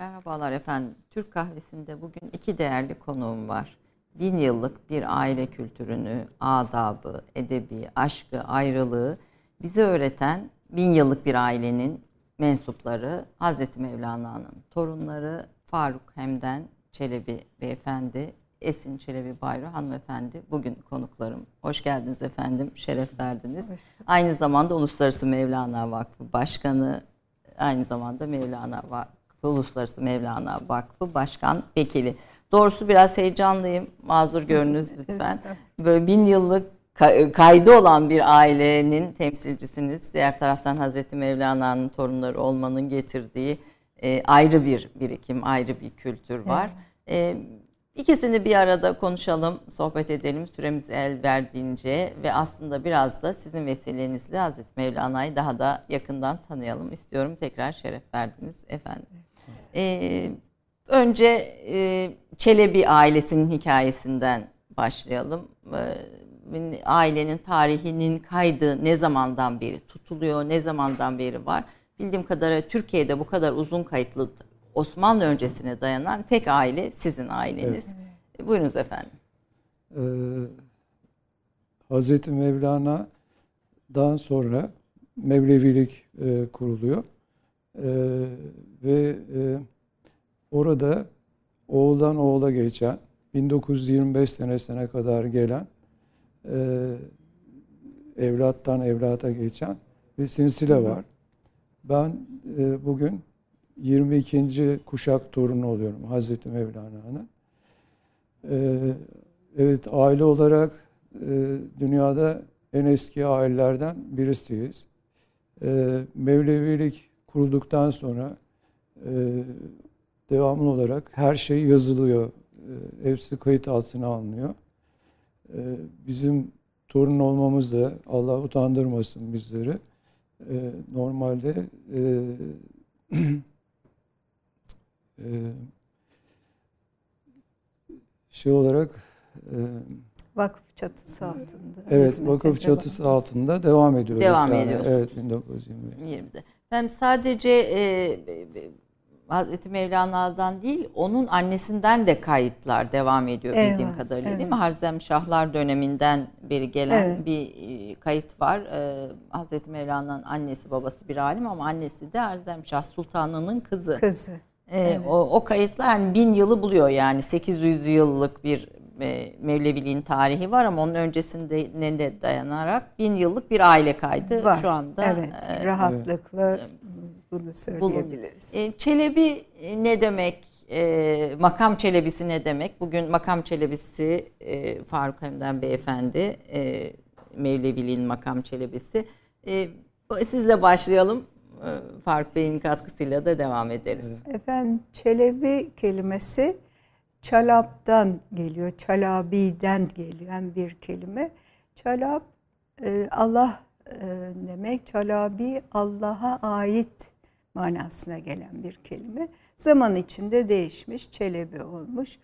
Merhabalar efendim. Türk kahvesinde bugün iki değerli konuğum var. Bin yıllık bir aile kültürünü, adabı, edebi, aşkı, ayrılığı bize öğreten bin yıllık bir ailenin mensupları Hazreti Mevlana'nın torunları Faruk Hemden Çelebi Beyefendi, Esin Çelebi Bayro hanımefendi bugün konuklarım. Hoş geldiniz efendim, şeref verdiniz. Aynı zamanda Uluslararası Mevlana Vakfı Başkanı, aynı zamanda Mevlana Vakfı, Uluslararası Mevlana Vakfı Başkan Vekili. Doğrusu biraz heyecanlıyım, mazur görünüz lütfen. Böyle bin yıllık kaydı olan bir ailenin temsilcisiniz. Diğer taraftan Hazreti Mevlana'nın torunları olmanın getirdiği e, ayrı bir birikim, ayrı bir kültür var. Evet. E, ikisini bir arada konuşalım, sohbet edelim süremiz el verdiğince ve aslında biraz da sizin vesilenizle Hazreti Mevlana'yı daha da yakından tanıyalım istiyorum. Tekrar şeref verdiniz efendim. E, önce e, Çelebi ailesinin hikayesinden başlayalım. E, ailenin tarihinin kaydı ne zamandan beri tutuluyor, ne zamandan beri var? Bildiğim kadarıyla Türkiye'de bu kadar uzun kayıtlı Osmanlı öncesine dayanan tek aile sizin aileniz. Evet. Buyurunuz efendim. Ee, Hazreti Mevlana'dan sonra Mevlevilik e, kuruluyor. E, ve e, orada oğuldan oğula geçen 1925 senesine kadar gelen e, evlattan evlata geçen bir silsile var. Ben e, bugün 22. kuşak torunu oluyorum Hazreti Mevlana'nın. E, evet aile olarak e, dünyada en eski ailelerden birisiyiz. E, Mevlevilik kurulduktan sonra devamlı olarak her şey yazılıyor. E, hepsi kayıt altına alınıyor. E, bizim torun olmamız da Allah utandırmasın bizleri. Normalde e, e, şey olarak e, vakıf çatısı altında. Evet, vakıf çatısı devam. altında devam ediyoruz. Devam yani. ediyoruz. Evet, 1920'de. Hem sadece e, Hazreti Mevlana'dan değil, onun annesinden de kayıtlar devam ediyor Eyvah, bildiğim kadarıyla evet. değil mi? Harzem Şahlar döneminden beri gelen evet. bir e, kayıt var. Ee, Hazreti Mevlana'nın annesi babası bir alim ama annesi de Harzem Şah Sultanı'nın kızı. Kızı. Ee, evet. o, o kayıtlar hani bin yılı buluyor yani 800 yıllık bir e, Mevleviliğin tarihi var ama onun öncesinde ne de dayanarak bin yıllık bir aile kaydı var. şu anda. Evet, e, rahatlıkla evet bunu söyleyebiliriz. E, Çelebi ne demek? E, makam Çelebisi ne demek? Bugün makam Çelebisi e, Faruk Hemden Beyefendi, e, Mevleviliğin makam Çelebisi. E, sizle başlayalım. E, Faruk Bey'in katkısıyla da devam ederiz. Efendim Çelebi kelimesi Çalap'tan geliyor, Çalabi'den gelen bir kelime. Çalap e, Allah e, demek, Çalabi Allah'a ait manasına gelen bir kelime. Zaman içinde değişmiş, çelebi olmuş.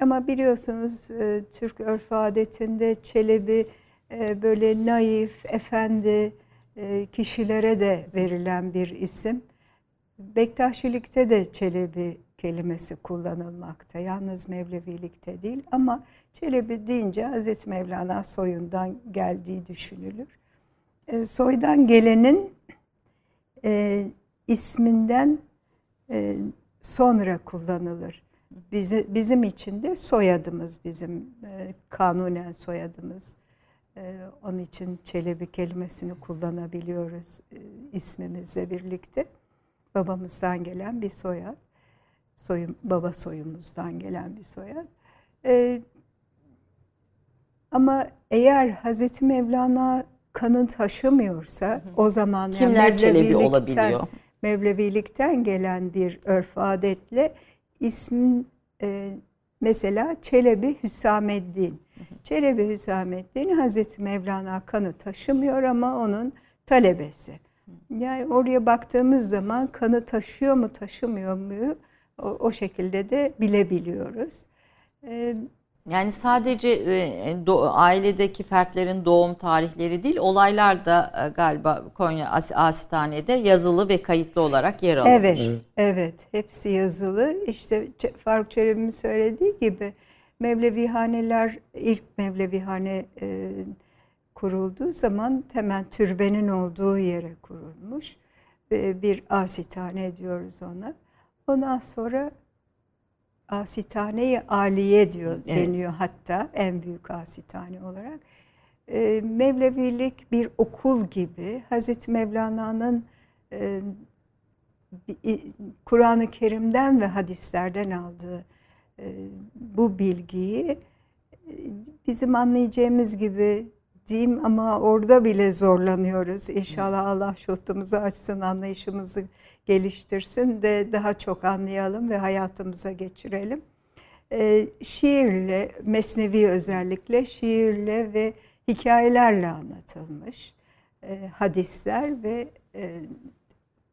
Ama biliyorsunuz e, Türk örf adetinde çelebi e, böyle naif, efendi e, kişilere de verilen bir isim. Bektaşilikte de çelebi kelimesi kullanılmakta. Yalnız Mevlevilikte değil ama Çelebi deyince Hazreti Mevlana soyundan geldiği düşünülür. E, soydan gelenin isminden e, sonra kullanılır. Bizi, bizim için de soyadımız bizim e, kanunen soyadımız. E, onun için Çelebi kelimesini kullanabiliyoruz e, ismimizle birlikte. Babamızdan gelen bir soyad. Soyum, baba soyumuzdan gelen bir soyad. E, ama eğer Hazreti Mevlana kanı taşımıyorsa o zaman kimler yani Çelebi olabiliyor? Mevlevilikten gelen bir örf adetle ismin e, mesela Çelebi Hüsameddin. Çelebi Hüsameddin Hazreti Mevlana kanı taşımıyor ama onun talebesi. Yani oraya baktığımız zaman kanı taşıyor mu taşımıyor mu o, o şekilde de bilebiliyoruz. Ee, Yani sadece e, do, ailedeki fertlerin doğum tarihleri değil, olaylar da e, galiba Konya As Asitane'de yazılı ve kayıtlı olarak yer alıyor. Evet, evet, evet. Hepsi yazılı. İşte Faruk Çelebi'nin söylediği gibi Mevlevihaneler, ilk Mevlevihane e, kurulduğu zaman hemen türbenin olduğu yere kurulmuş. E, bir asitane diyoruz ona. Ondan sonra asitane aliye diyor evet. deniyor hatta en büyük asitane olarak. E, Mevlevilik bir okul gibi Hazreti Mevlana'nın e, Kur'an-ı Kerim'den ve hadislerden aldığı e, bu bilgiyi e, bizim anlayacağımız gibi diyeyim ama orada bile zorlanıyoruz. İnşallah Allah şuhtumuzu açsın, anlayışımızı geliştirsin de daha çok anlayalım ve hayatımıza geçirelim. E, şiirle, mesnevi özellikle şiirle ve hikayelerle anlatılmış e, hadisler ve e,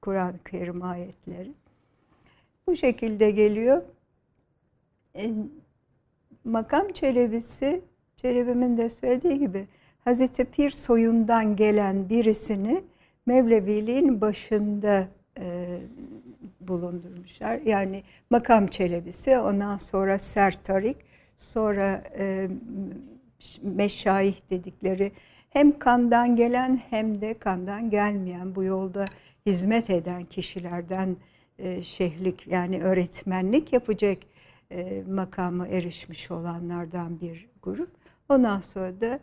Kur'an-ı Kerim ayetleri. Bu şekilde geliyor. E, makam Çelebisi, Çelebimin de söylediği gibi Hazreti Pir soyundan gelen birisini Mevleviliğin başında e, bulundurmuşlar. Yani makam çelebisi, ondan sonra sertarik, sonra e, meşayih dedikleri hem kandan gelen hem de kandan gelmeyen bu yolda hizmet eden kişilerden e, şehlik yani öğretmenlik yapacak e, makamı erişmiş olanlardan bir grup. Ondan sonra da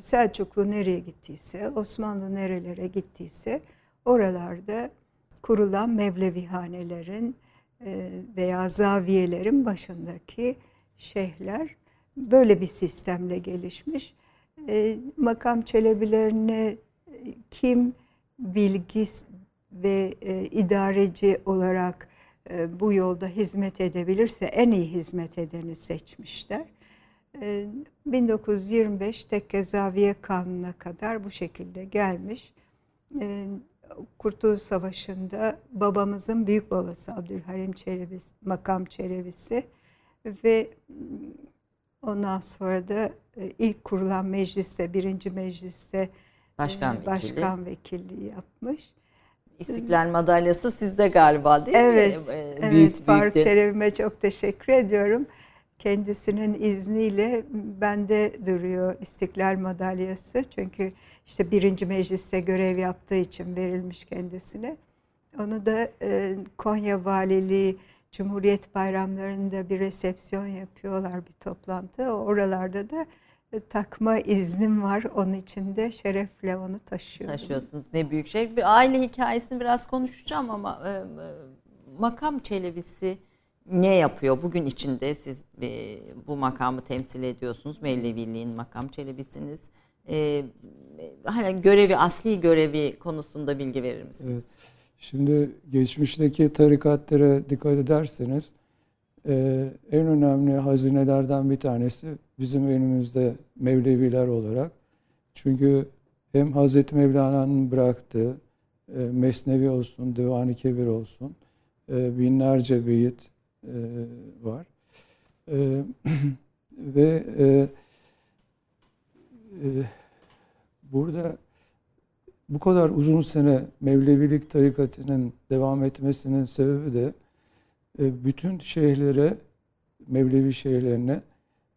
Selçuklu nereye gittiyse, Osmanlı nerelere gittiyse oralarda kurulan Mevlevihanelerin e, veya zaviyelerin başındaki şeyhler böyle bir sistemle gelişmiş. E, makam çelebilerine kim bilgi ve e, idareci olarak bu yolda hizmet edebilirse en iyi hizmet edeni seçmişler. 1925 Tekke Zaviye Kanunu'na kadar bu şekilde gelmiş. Kurtuluş Savaşı'nda babamızın büyük babası Abdülhalim Çelebi, makam Çelebisi ve ondan sonra da e, ilk kurulan mecliste, birinci mecliste başkan, e, başkan vekilliği yapmış. İstiklal madalyası sizde galiba değil evet, mi? Evet, büyük, büyük Faruk Çelebi'me çok teşekkür ediyorum. Kendisinin izniyle bende duruyor İstiklal madalyası. Çünkü işte birinci mecliste görev yaptığı için verilmiş kendisine. Onu da e, Konya Valiliği Cumhuriyet bayramlarında bir resepsiyon yapıyorlar bir toplantı. Oralarda da e, takma iznim var. Onun için de şerefle onu taşıyorum. Taşıyorsunuz. Ne büyük şey. Bir aile hikayesini biraz konuşacağım ama e, makam çelebisi ne yapıyor? Bugün içinde siz e, bu makamı temsil ediyorsunuz. Mevleviliğin makam çelebisiniz e, hani görevi, asli görevi konusunda bilgi verir misiniz? Evet. Şimdi geçmişteki tarikatlara dikkat ederseniz e, en önemli hazinelerden bir tanesi bizim önümüzde Mevleviler olarak. Çünkü hem Hazreti Mevlana'nın bıraktığı e, Mesnevi olsun, Divan-ı Kebir olsun e, binlerce beyit e, var. E, ve e, e, burada bu kadar uzun sene Mevlevilik tarikatının devam etmesinin sebebi de e, bütün şeyhlere, Mevlevi şeyhlerine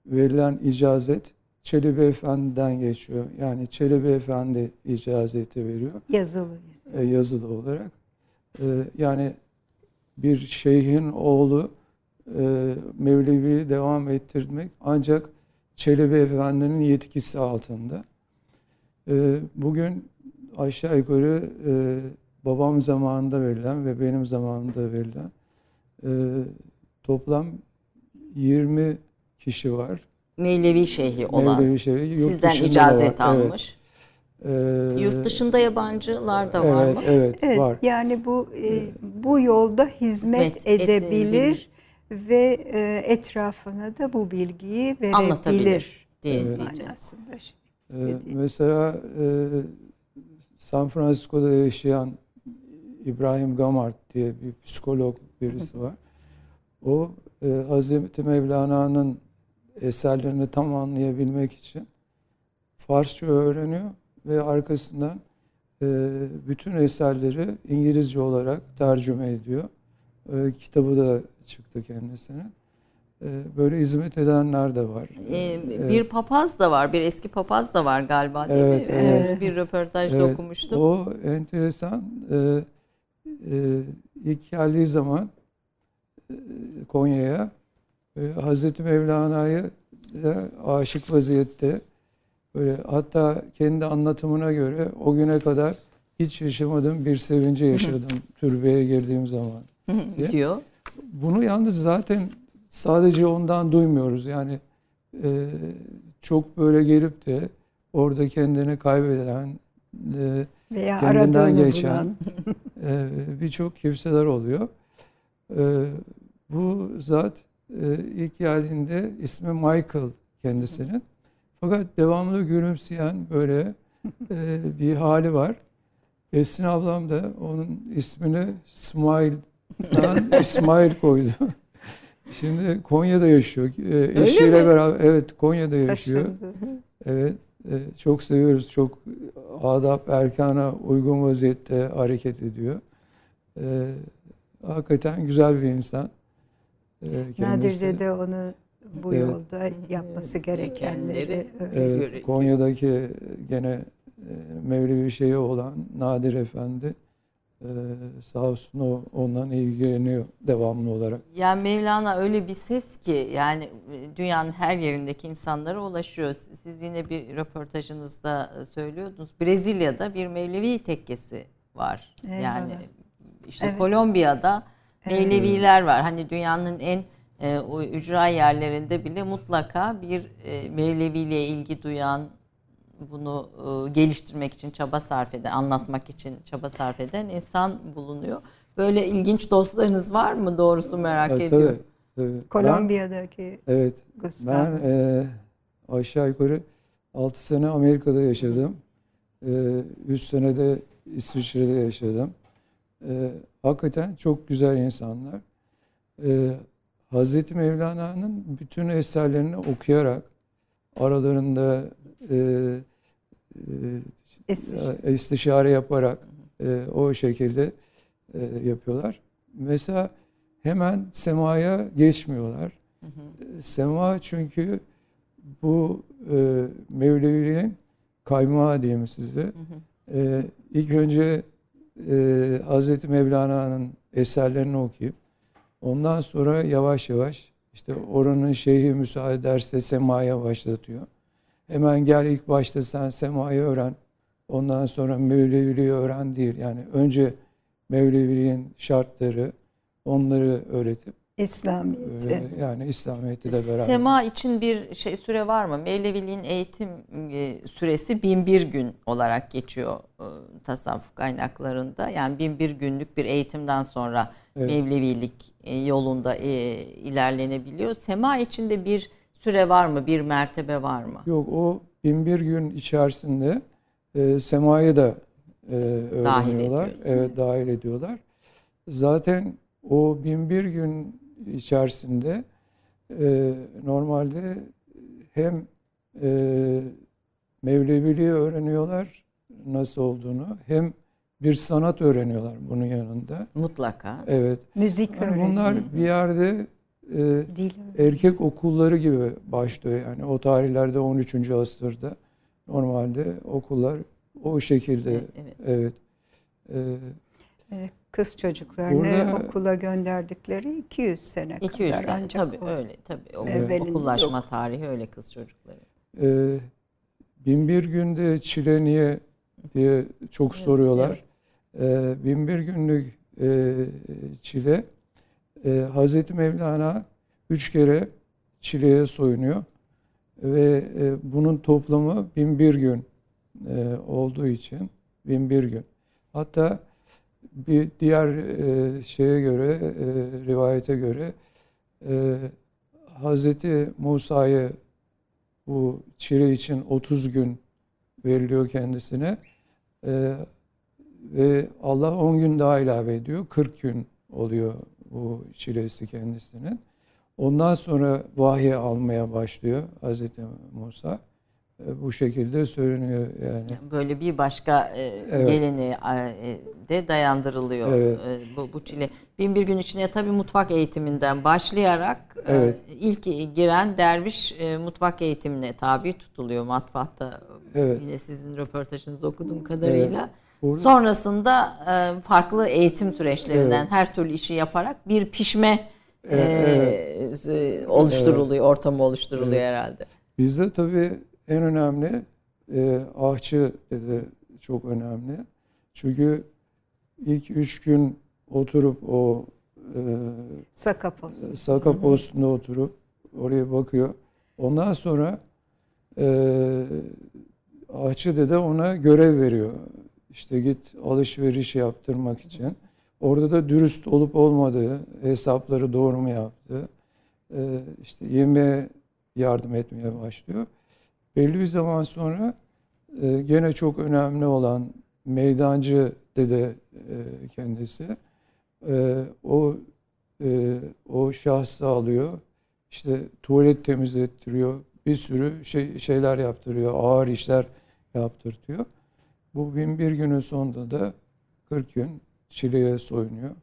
verilen icazet Çelebi Efendi'den geçiyor. Yani Çelebi Efendi icazeti veriyor. Yazılı. E, yazılı olarak. E, yani bir şeyhin oğlu e, Mevlevi'yi devam ettirmek ancak Çelebi Efendi'nin yetkisi altında. E, bugün aşağı yukarı e, babam zamanında verilen ve benim zamanımda verilen e, toplam 20 kişi var. Mevlevi şeyhi olan. Mevlevi şeyhi. Yurt Sizden icazet almış. Evet. Ee, Yurt dışında yabancılar da var evet, mı? Evet, evet var. Yani bu e, bu yolda hizmet, hizmet edebilir, edebilir ve e, etrafına da bu bilgiyi verebilir. Anlatabilir diye evet. manasında. Ee, mesela e, San Francisco'da yaşayan İbrahim Gamart diye bir psikolog birisi var. O e, Hazreti Mevlana'nın eserlerini tam anlayabilmek için Farsça öğreniyor ve arkasından e, bütün eserleri İngilizce olarak tercüme ediyor. E, kitabı da çıktı kendisinin. E, böyle hizmet edenler de var. Ee, bir papaz da var, bir eski papaz da var galiba değil Evet, mi? evet. Bir röportajda Evet, okumuştum. O enteresan. E, e, ilk geldiği zaman e, Konya'ya e, Hazreti Mevlana'yı aşık vaziyette böyle hatta kendi anlatımına göre o güne kadar hiç yaşamadığım bir sevinci yaşadım türbeye girdiğim zaman. diye. diyor. Bunu yalnız zaten sadece ondan duymuyoruz. Yani e, çok böyle gelip de orada kendini kaybeden, e, Veya Kendinden geçen. e, birçok kimseler oluyor. E, bu zat e, ilk geldiğinde ismi Michael kendisinin. Fakat devamlı gülümseyen böyle e, bir hali var. Esin ablam da onun ismini Smile'dan İsmail koydu. Şimdi Konya'da yaşıyor. E, eşiyle mi? beraber evet Konya'da yaşıyor. Taşındı. Evet, e, çok seviyoruz. Çok adap erkana uygun vaziyette hareket ediyor. E, hakikaten güzel bir insan. E, kendisi. Nadirce de onu bu Evet. yolda yapması gerekenleri. Evet, Konya'daki gene e, Mevlevi şeyi olan Nadir Efendi e, sağ olsun o ondan ilgileniyor devamlı olarak. Yani Mevlana öyle bir ses ki yani e, dünyanın her yerindeki insanlara ulaşıyor. Siz yine bir röportajınızda e, söylüyordunuz. Brezilya'da bir Mevlevi tekkesi var. Eyvallah. Yani işte Evet. Kolombiya'da Evet. Mevleviler var. Hani dünyanın en e, o ücra yerlerinde bile mutlaka bir e, Mevleviyle ilgi duyan, bunu e, geliştirmek için çaba sarf eden, anlatmak için çaba sarf eden insan bulunuyor. Böyle ilginç dostlarınız var mı? Doğrusu merak Evet, ediyorum. tabii, tabii. Ben- Kolombiya'daki evet, Gustav. Ben e, aşağı yukarı 6 sene Amerika'da yaşadım. 3 sene de İsviçre'de yaşadım. E, hakikaten çok güzel insanlar. E, Hazreti Mevlana'nın bütün eserlerini okuyarak aralarında e, e, istişare yaparak e, o şekilde e, yapıyorlar. Mesela hemen semaya geçmiyorlar. Hı hı. Sema çünkü bu e, Mevleviliğin kaymağı diyeyim size. Hı hı. E, ilk önce e, Hazreti Mevlana'nın eserlerini okuyup ondan sonra yavaş yavaş işte oranın şeyhi müsaade ederse semaya başlatıyor. Hemen gel ilk başta sen semayı öğren. Ondan sonra Mevleviliği öğren değil. Yani önce Mevleviliğin şartları onları öğretip İslamiyet'i. öyle, yani İslamiyet'i de beraber. Sema için bir şey süre var mı? Mevleviliğin eğitim e, süresi bin bir gün olarak geçiyor e, tasavvuf kaynaklarında. Yani bin bir günlük bir eğitimden sonra Evet. Mevlevilik e, yolunda e, ilerlenebiliyor. Sema içinde bir süre var mı? Bir mertebe var mı? Yok o binbir gün içerisinde e, semayı da e, öğreniyorlar. ediyor. evet dahil ediyorlar. Zaten o binbir gün içerisinde e, normalde hem e, Mevleviliği öğreniyorlar nasıl olduğunu hem bir sanat öğreniyorlar bunun yanında. Mutlaka. Evet. Müzik Yani öğreniyor. bunlar bir yerde e, erkek okulları gibi başlıyor. Yani o tarihlerde 13. asırda normalde okullar o şekilde Evet. evet. Ee, Ee, Kız çocuklarını Burada- okula gönderdikleri 200 sene 200 kadar sene ancak tabii o. öyle tabii. O Evvelinde okullaşma yok. tarihi öyle kız çocukları. e, binbir günde çile niye diye çok soruyorlar. E, binbir günlük e, çile e, Hazreti Mevlana üç kere çileye soyunuyor ve e, bunun toplamı binbir gün e, olduğu için binbir gün. Hatta bir diğer e, şeye göre e, rivayete göre e, Hazreti Musa'yı bu çile için 30 gün veriliyor kendisine. E, ve Allah 10 gün daha ilave ediyor. 40 gün oluyor bu çilesi kendisinin. Ondan sonra vahiy almaya başlıyor Hazreti Musa. E, bu şekilde söyleniyor yani. Böyle bir başka e, Evet. geleni e, de dayandırılıyor Evet. bu, bu çile. Bin bir gün içine tabii mutfak eğitiminden başlayarak Evet. ilk giren derviş mutfak eğitimine tabi tutuluyor matbaahta. Evet. Yine sizin röportajınızı okuduğum kadarıyla. Burada- Sonrasında e, farklı eğitim süreçlerinden Evet. her türlü işi yaparak bir pişme e, Evet, e, oluşturuluyor, ortamı oluşturuluyor herhalde. Bizde tabii en önemli e, ahçı dedi çok önemli. Çünkü ilk üç gün oturup o e, Sakapos. Saka postunda oturup oraya bakıyor. Ondan sonra e, ahçı dede ona görev veriyor. İşte git alışveriş yaptırmak için. Orada da dürüst olup olmadığı, hesapları doğru mu yaptığı, e, işte yemeğe yardım etmeye başlıyor. Belli bir zaman sonra e, gene çok önemli olan meydancı dede e, kendisi. E, o e, o şahsı alıyor. İşte tuvalet temizlettiriyor. Bir sürü şey şeyler yaptırıyor. Ağır işler yaptırtıyor. Bu bin bir günün sonunda da 40 gün çileye soyunuyor.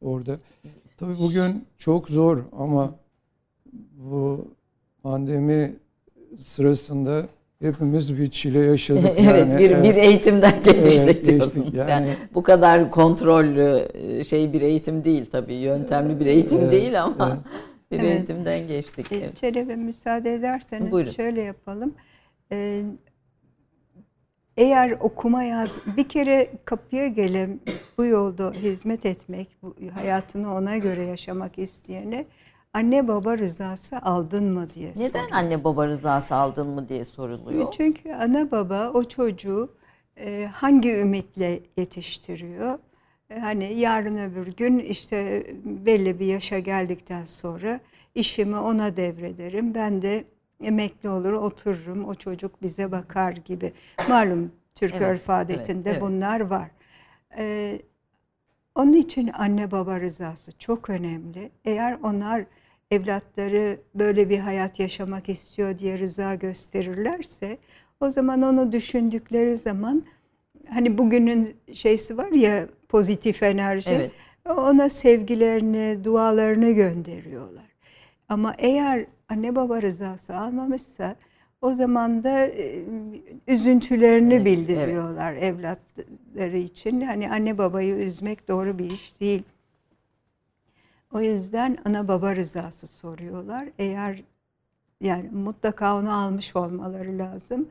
Orada. Tabii bugün çok zor ama bu pandemi sırasında hepimiz bir çile yaşadık. evet, yani. bir, Evet. bir eğitimden geçtik Evet, diyorsunuz. geçtik. Yani, Yani- bu kadar kontrollü e, şey bir eğitim değil tabii. Yöntemli bir eğitim Evet, değil ama evet. bir Evet. eğitimden geçtik. Evet. Çelebi müsaade ederseniz Buyurun. şöyle yapalım. E, eğer okuma yaz bir kere kapıya gelip bu yolda hizmet etmek, bu hayatını ona göre yaşamak isteyene anne baba rızası aldın mı diye Neden anne baba rızası aldın mı diye soruluyor. Çünkü ana baba o çocuğu e, hangi ümitle yetiştiriyor? E, hani yarın öbür gün işte belli bir yaşa geldikten sonra işimi ona devrederim. Ben de emekli olur otururum o çocuk bize bakar gibi. Malum Türk Evet, örf adetinde evet, evet. bunlar var. E, onun için anne baba rızası çok önemli. Eğer onlar evlatları böyle bir hayat yaşamak istiyor diye rıza gösterirlerse o zaman onu düşündükleri zaman hani bugünün şeysi var ya pozitif enerji Evet. ona sevgilerini, dualarını gönderiyorlar. Ama eğer anne baba rızası almamışsa o zaman da e, üzüntülerini Evet, bildiriyorlar evlatları için. Hani anne babayı üzmek doğru bir iş değil. O yüzden ana baba rızası soruyorlar. Eğer yani mutlaka onu almış olmaları lazım.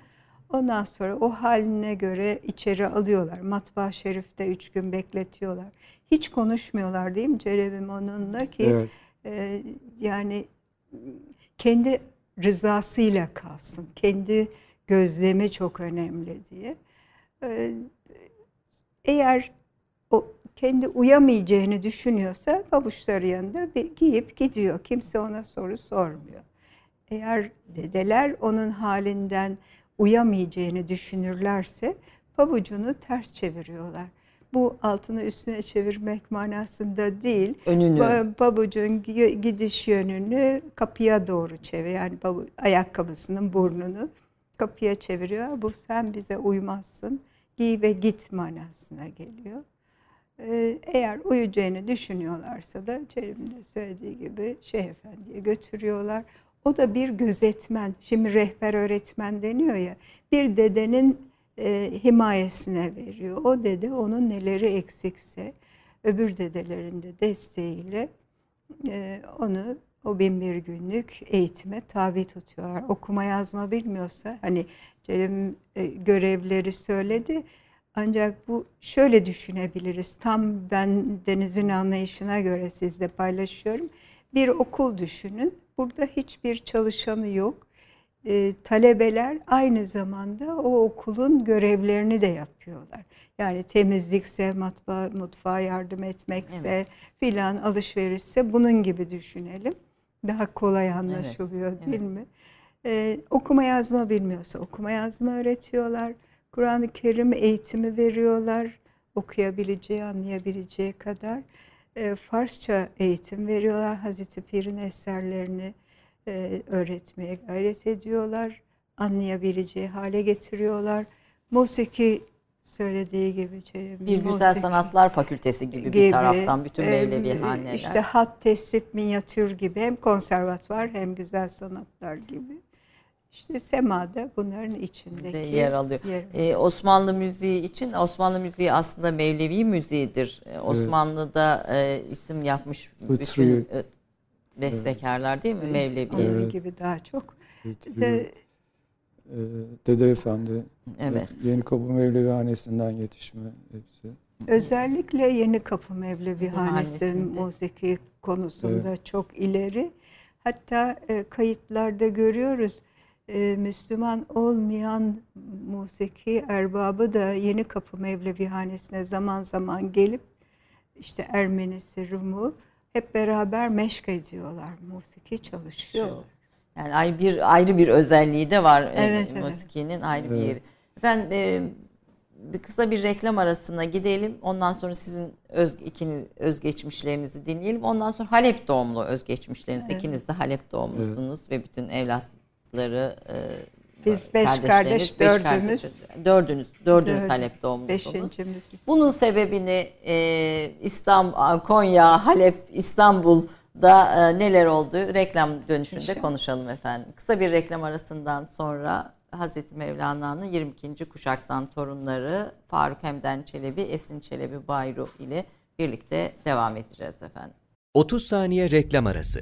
Ondan sonra o haline göre içeri alıyorlar. Matbaa şerifte üç gün bekletiyorlar. Hiç konuşmuyorlar değil mi Cerebim onunla ki Evet. e, yani kendi rızasıyla kalsın. Kendi gözlemi çok önemli diye. E, eğer o kendi uyamayacağını düşünüyorsa pabuçları yanında bir giyip gidiyor. Kimse ona soru sormuyor. Eğer dedeler onun halinden uyamayacağını düşünürlerse pabucunu ters çeviriyorlar. Bu altını üstüne çevirmek manasında değil. Önünü. Ba- Pabucun gi- gidiş yönünü kapıya doğru çevir. Yani babu- ayakkabısının burnunu kapıya çeviriyor. Bu sen bize uymazsın. Giy ve git manasına geliyor. Ee, Eğer uyuyacağını düşünüyorlarsa da Çelim'de söylediği gibi Şeyh Efendi'ye götürüyorlar. O da bir gözetmen. Şimdi rehber öğretmen deniyor ya. Bir dedenin e, himayesine veriyor. O dede onun neleri eksikse öbür dedelerin de desteğiyle e, onu o bin bir günlük eğitime tabi tutuyorlar. Okuma yazma bilmiyorsa hani Cerim e, görevleri söyledi. Ancak bu şöyle düşünebiliriz. Tam ben Deniz'in anlayışına göre sizle paylaşıyorum. Bir okul düşünün. Burada hiçbir çalışanı yok. E, talebeler aynı zamanda o okulun görevlerini de yapıyorlar. Yani temizlikse, matbaa, mutfağa yardım etmekse, filan alışverişse bunun gibi düşünelim. Daha kolay anlaşılıyor Evet, değil evet. mi? Ee, okuma yazma bilmiyorsa okuma yazma öğretiyorlar. Kur'an-ı Kerim eğitimi veriyorlar. Okuyabileceği, anlayabileceği kadar. e, Farsça eğitim veriyorlar. Hazreti Pir'in eserlerini e, öğretmeye gayret ediyorlar. Anlayabileceği hale getiriyorlar. Musiki söylediği gibi Çelebi. Bir güzel musiki sanatlar fakültesi gibi, bir taraftan bütün Mevlevi haneler. İşte hat, tesip, minyatür gibi hem konservatuvar hem güzel sanatlar gibi. İşte semada bunların içindeki yer alıyor. Yer. Ee, Osmanlı müziği için Osmanlı müziği aslında Mevlevi müziğidir. Ee, Osmanlı'da e, isim yapmış bütün e, bestekarlar değil mi Mevlevi? Onun Evet. gibi daha çok. De, Ee, Dede Efendi, Evet. Yeni Kapı Mevlevi Hanesi'nden yetişme hepsi. özellikle Yeni Kapı Mevlevi Hanesi'nin musiki konusunda çok ileri. Hatta e, kayıtlarda görüyoruz e, Müslüman olmayan musiki erbabı da Yeni Kapı Mevlevi Hanesi'ne zaman zaman gelip işte Ermenisi, Rumu hep beraber meşk ediyorlar, musiki çalışıyorlar. Yani ay bir ayrı bir özelliği de var Evet, e, evet. musikinin ayrı bir Evet. yeri. Efendim e, bir kısa bir reklam arasına gidelim. Ondan sonra sizin öz ikiniz özgeçmişlerinizi dinleyelim. Ondan sonra Halep doğumlu özgeçmişleriniz. Evet. İkiniz de Halep doğumlusunuz ve bütün evlatları e, Biz beş kardeş, beş dördümüz. kardeşiz. Dördünüz, dördünüz Dördü- Halep doğumlusunuz. Beşincimiz. Bunun sebebini e, İstanbul, Konya, Halep, İstanbul'da e, neler oldu reklam dönüşünde İnşallah. konuşalım efendim. Kısa bir reklam arasından sonra Hazreti Mevlana'nın 22. kuşaktan torunları Faruk Hemden Çelebi, Esin Çelebi Bayru ile birlikte devam edeceğiz efendim. 30 saniye reklam arası.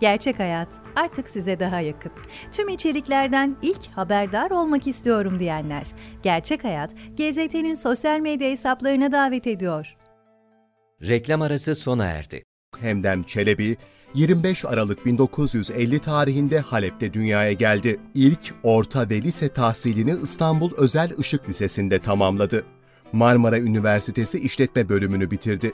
Gerçek Hayat artık size daha yakın. Tüm içeriklerden ilk haberdar olmak istiyorum diyenler. Gerçek Hayat, GZT'nin sosyal medya hesaplarına davet ediyor. Reklam arası sona erdi. Hemdem Çelebi, 25 Aralık 1950 tarihinde Halep'te dünyaya geldi. İlk orta ve lise tahsilini İstanbul Özel Işık Lisesi'nde tamamladı. Marmara Üniversitesi İşletme bölümünü bitirdi.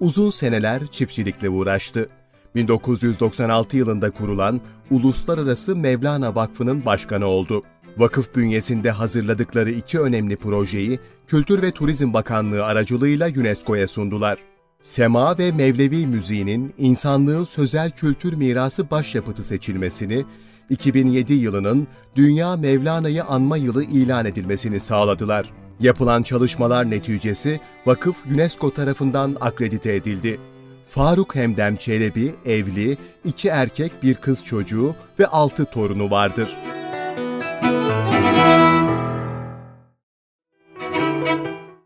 Uzun seneler çiftçilikle uğraştı. 1996 yılında kurulan Uluslararası Mevlana Vakfı'nın başkanı oldu. Vakıf bünyesinde hazırladıkları iki önemli projeyi Kültür ve Turizm Bakanlığı aracılığıyla UNESCO'ya sundular. Sema ve Mevlevi müziğinin insanlığın sözel kültür mirası başyapıtı seçilmesini, 2007 yılının Dünya Mevlana'yı anma yılı ilan edilmesini sağladılar. Yapılan çalışmalar neticesi vakıf UNESCO tarafından akredite edildi. Faruk Hemdem Çelebi evli, iki erkek bir kız çocuğu ve altı torunu vardır.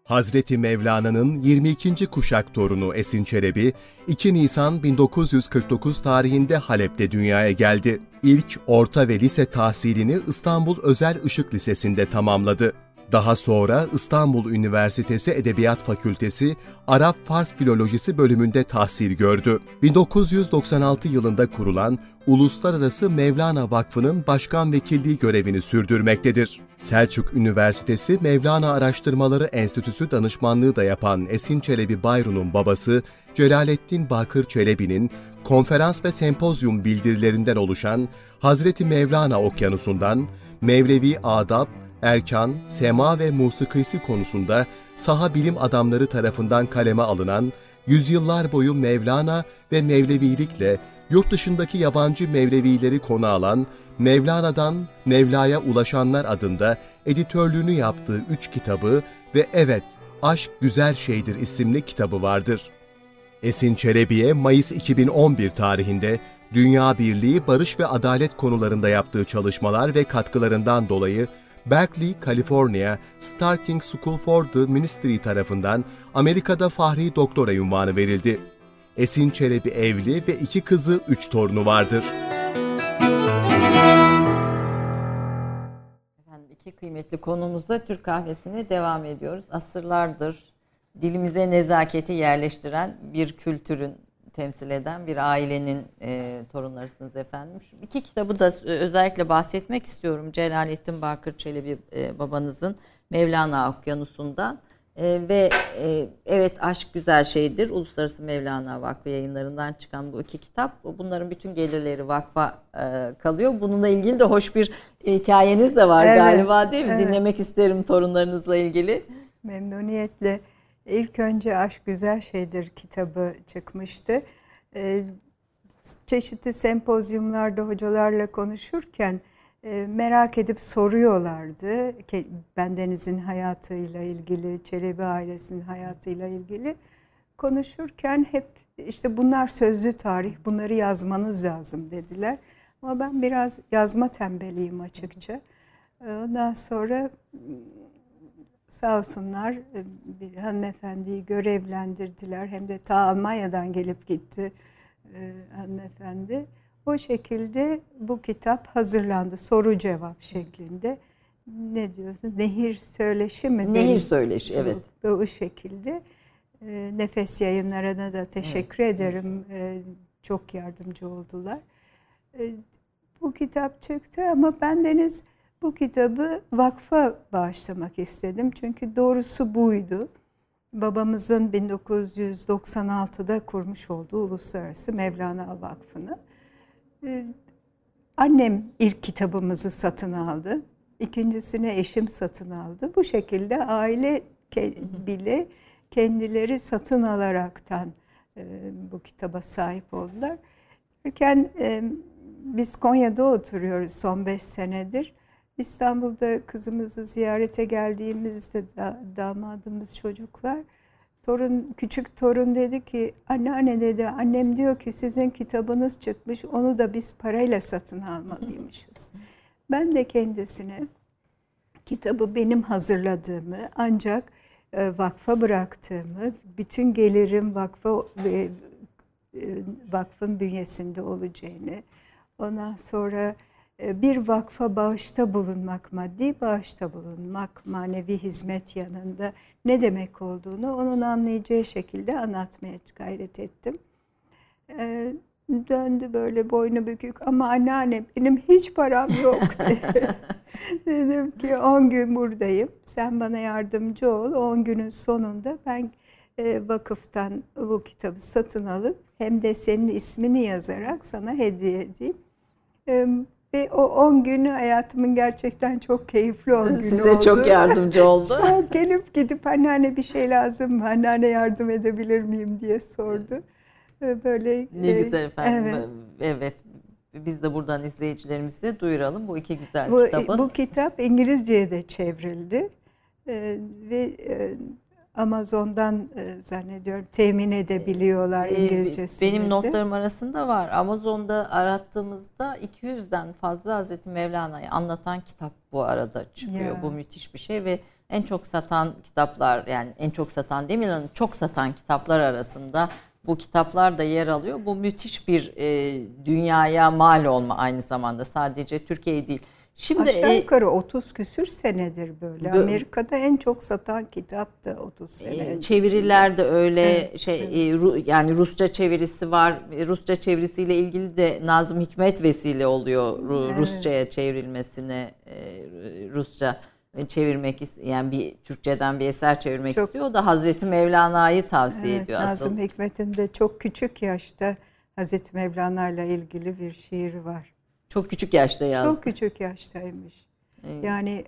Hazreti Mevlana'nın 22. kuşak torunu Esin Çelebi, 2 Nisan 1949 tarihinde Halep'te dünyaya geldi. İlk orta ve lise tahsilini İstanbul Özel Işık Lisesi'nde tamamladı. Daha sonra İstanbul Üniversitesi Edebiyat Fakültesi Arap-Fars Filolojisi bölümünde tahsil gördü. 1996 yılında kurulan Uluslararası Mevlana Vakfı'nın başkan vekilliği görevini sürdürmektedir. Selçuk Üniversitesi Mevlana Araştırmaları Enstitüsü danışmanlığı da yapan Esin Çelebi Bayru'nun babası Celalettin Bakır Çelebi'nin konferans ve sempozyum bildirilerinden oluşan Hazreti Mevlana Okyanusu'ndan Mevlevi Adab, erkan, sema ve musikisi konusunda saha bilim adamları tarafından kaleme alınan, yüzyıllar boyu Mevlana ve Mevlevilikle yurt dışındaki yabancı Mevlevileri konu alan Mevlana'dan Mevla'ya Ulaşanlar adında editörlüğünü yaptığı üç kitabı ve Evet, Aşk Güzel Şeydir isimli kitabı vardır. Esin Çelebi'ye Mayıs 2011 tarihinde Dünya Birliği, barış ve adalet konularında yaptığı çalışmalar ve katkılarından dolayı Berkeley, Kaliforniya Starking School for the Ministry tarafından Amerika'da Fahri Doktora unvanı verildi. Esin Çelebi evli ve iki kızı, üç torunu vardır. Efendim iki kıymetli konumuzda Türk kahvesine devam ediyoruz. Asırlardır dilimize nezaketi yerleştiren bir kültürün temsil eden bir ailenin e, torunlarısınız efendim. Şu iki kitabı da özellikle bahsetmek istiyorum. Celalettin Bakır Çelebi e, babanızın Mevlana Okyanusu'ndan. E, ve e, evet aşk güzel şeydir. Uluslararası Mevlana Vakfı yayınlarından çıkan bu iki kitap. Bunların bütün gelirleri vakfa e, kalıyor. Bununla ilgili de hoş bir hikayeniz de var evet, galiba değil mi? Evet. Dinlemek isterim torunlarınızla ilgili. Memnuniyetle. İlk önce Aşk Güzel Şeydir kitabı çıkmıştı. Ee, çeşitli sempozyumlarda hocalarla konuşurken e, merak edip soruyorlardı. Bendeniz'in hayatıyla ilgili, Çelebi ailesinin hayatıyla ilgili konuşurken hep işte bunlar sözlü tarih, bunları yazmanız lazım dediler. Ama ben biraz yazma tembeliyim açıkça. Ondan sonra sağ olsunlar e, bir hanımefendiyi görevlendirdiler. Hem de ta Almanya'dan gelip gitti e, hanımefendi. O şekilde bu kitap hazırlandı. Soru cevap şeklinde. Ne diyorsunuz? Nehir söyleşi mi? Nehir söyleşi evet. Bu, bu şekilde. E, Nefes yayınlarına da teşekkür evet. ederim. çok yardımcı oldular. bu kitap çıktı ama bendeniz bu kitabı vakfa bağışlamak istedim. Çünkü doğrusu buydu. Babamızın 1996'da kurmuş olduğu Uluslararası Mevlana Vakfı'nı. Ee, annem ilk kitabımızı satın aldı. İkincisini eşim satın aldı. Bu şekilde aile bile kendileri satın alaraktan e, bu kitaba sahip oldular. Derken e, biz Konya'da oturuyoruz son beş senedir. İstanbul'da kızımızı ziyarete geldiğimizde da, damadımız çocuklar torun küçük torun dedi ki anneanne dedi annem diyor ki sizin kitabınız çıkmış onu da biz parayla satın almalıymışız. ben de kendisine kitabı benim hazırladığımı ancak e, vakfa bıraktığımı bütün gelirim vakfa ve e, vakfın bünyesinde olacağını ondan sonra bir vakfa bağışta bulunmak, maddi bağışta bulunmak, manevi hizmet yanında ne demek olduğunu onun anlayacağı şekilde anlatmaya gayret ettim. Ee, döndü böyle boynu bükük ama anneanne benim hiç param yok dedi. Dedim ki 10 gün buradayım. Sen bana yardımcı ol. 10 günün sonunda ben e, vakıftan bu kitabı satın alıp hem de senin ismini yazarak sana hediye edeyim. E, ve o 10 günü hayatımın gerçekten çok keyifli 10 günü Size oldu. Size çok yardımcı oldu. çok gelip gidip anneanne bir şey lazım mı? Anneanne yardım edebilir miyim diye sordu. Böyle Ne e, güzel efendim. Evet. evet. Biz de buradan izleyicilerimize duyuralım bu iki güzel bu, kitabın. Bu kitap İngilizceye de çevrildi. Ee, ve e, Amazon'dan e, zannediyorum temin edebiliyorlar e, İngilizcesini. Benim notlarım arasında var. Amazon'da arattığımızda 200'den fazla Hazreti Mevlana'yı anlatan kitap bu arada çıkıyor. Ya. Bu müthiş bir şey ve en çok satan kitaplar yani en çok satan demeyelim çok satan kitaplar arasında bu kitaplar da yer alıyor. Bu müthiş bir e, dünyaya mal olma aynı zamanda sadece Türkiye değil Şimdi Aşağı e, yukarı 30 küsür senedir böyle. Bu, Amerika'da en çok satan kitap da 30 sene e, Çeviriler de öyle evet, şey evet. E, Ru, yani Rusça çevirisi var. E, Rusça çevirisiyle ilgili de Nazım Hikmet vesile oluyor Ru, evet. Rusçaya çevrilmesine e, Rusça çevirmek yani bir Türkçeden bir eser çevirmek çok, istiyor. O da Hazreti Mevlana'yı tavsiye evet, ediyor asıl. Nazım Hikmet'in de çok küçük yaşta Hazreti Mevlana ile ilgili bir şiir var. Çok küçük yaşta yazdı. Çok küçük yaştaymış. Evet. Yani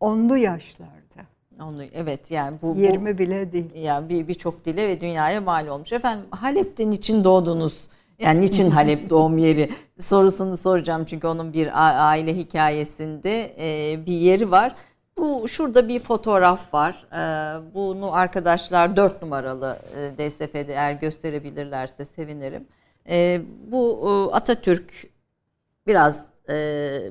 onlu yaşlarda. Onu evet yani bu 20 bu, bile değil. Yani bir birçok dile ve dünyaya mal olmuş. Efendim Halep'ten için doğdunuz. Yani niçin Halep doğum yeri sorusunu soracağım çünkü onun bir aile hikayesinde e, bir yeri var. Bu şurada bir fotoğraf var. E, bunu arkadaşlar 4 numaralı e, DSF'de eğer gösterebilirlerse sevinirim. Bu Atatürk biraz e,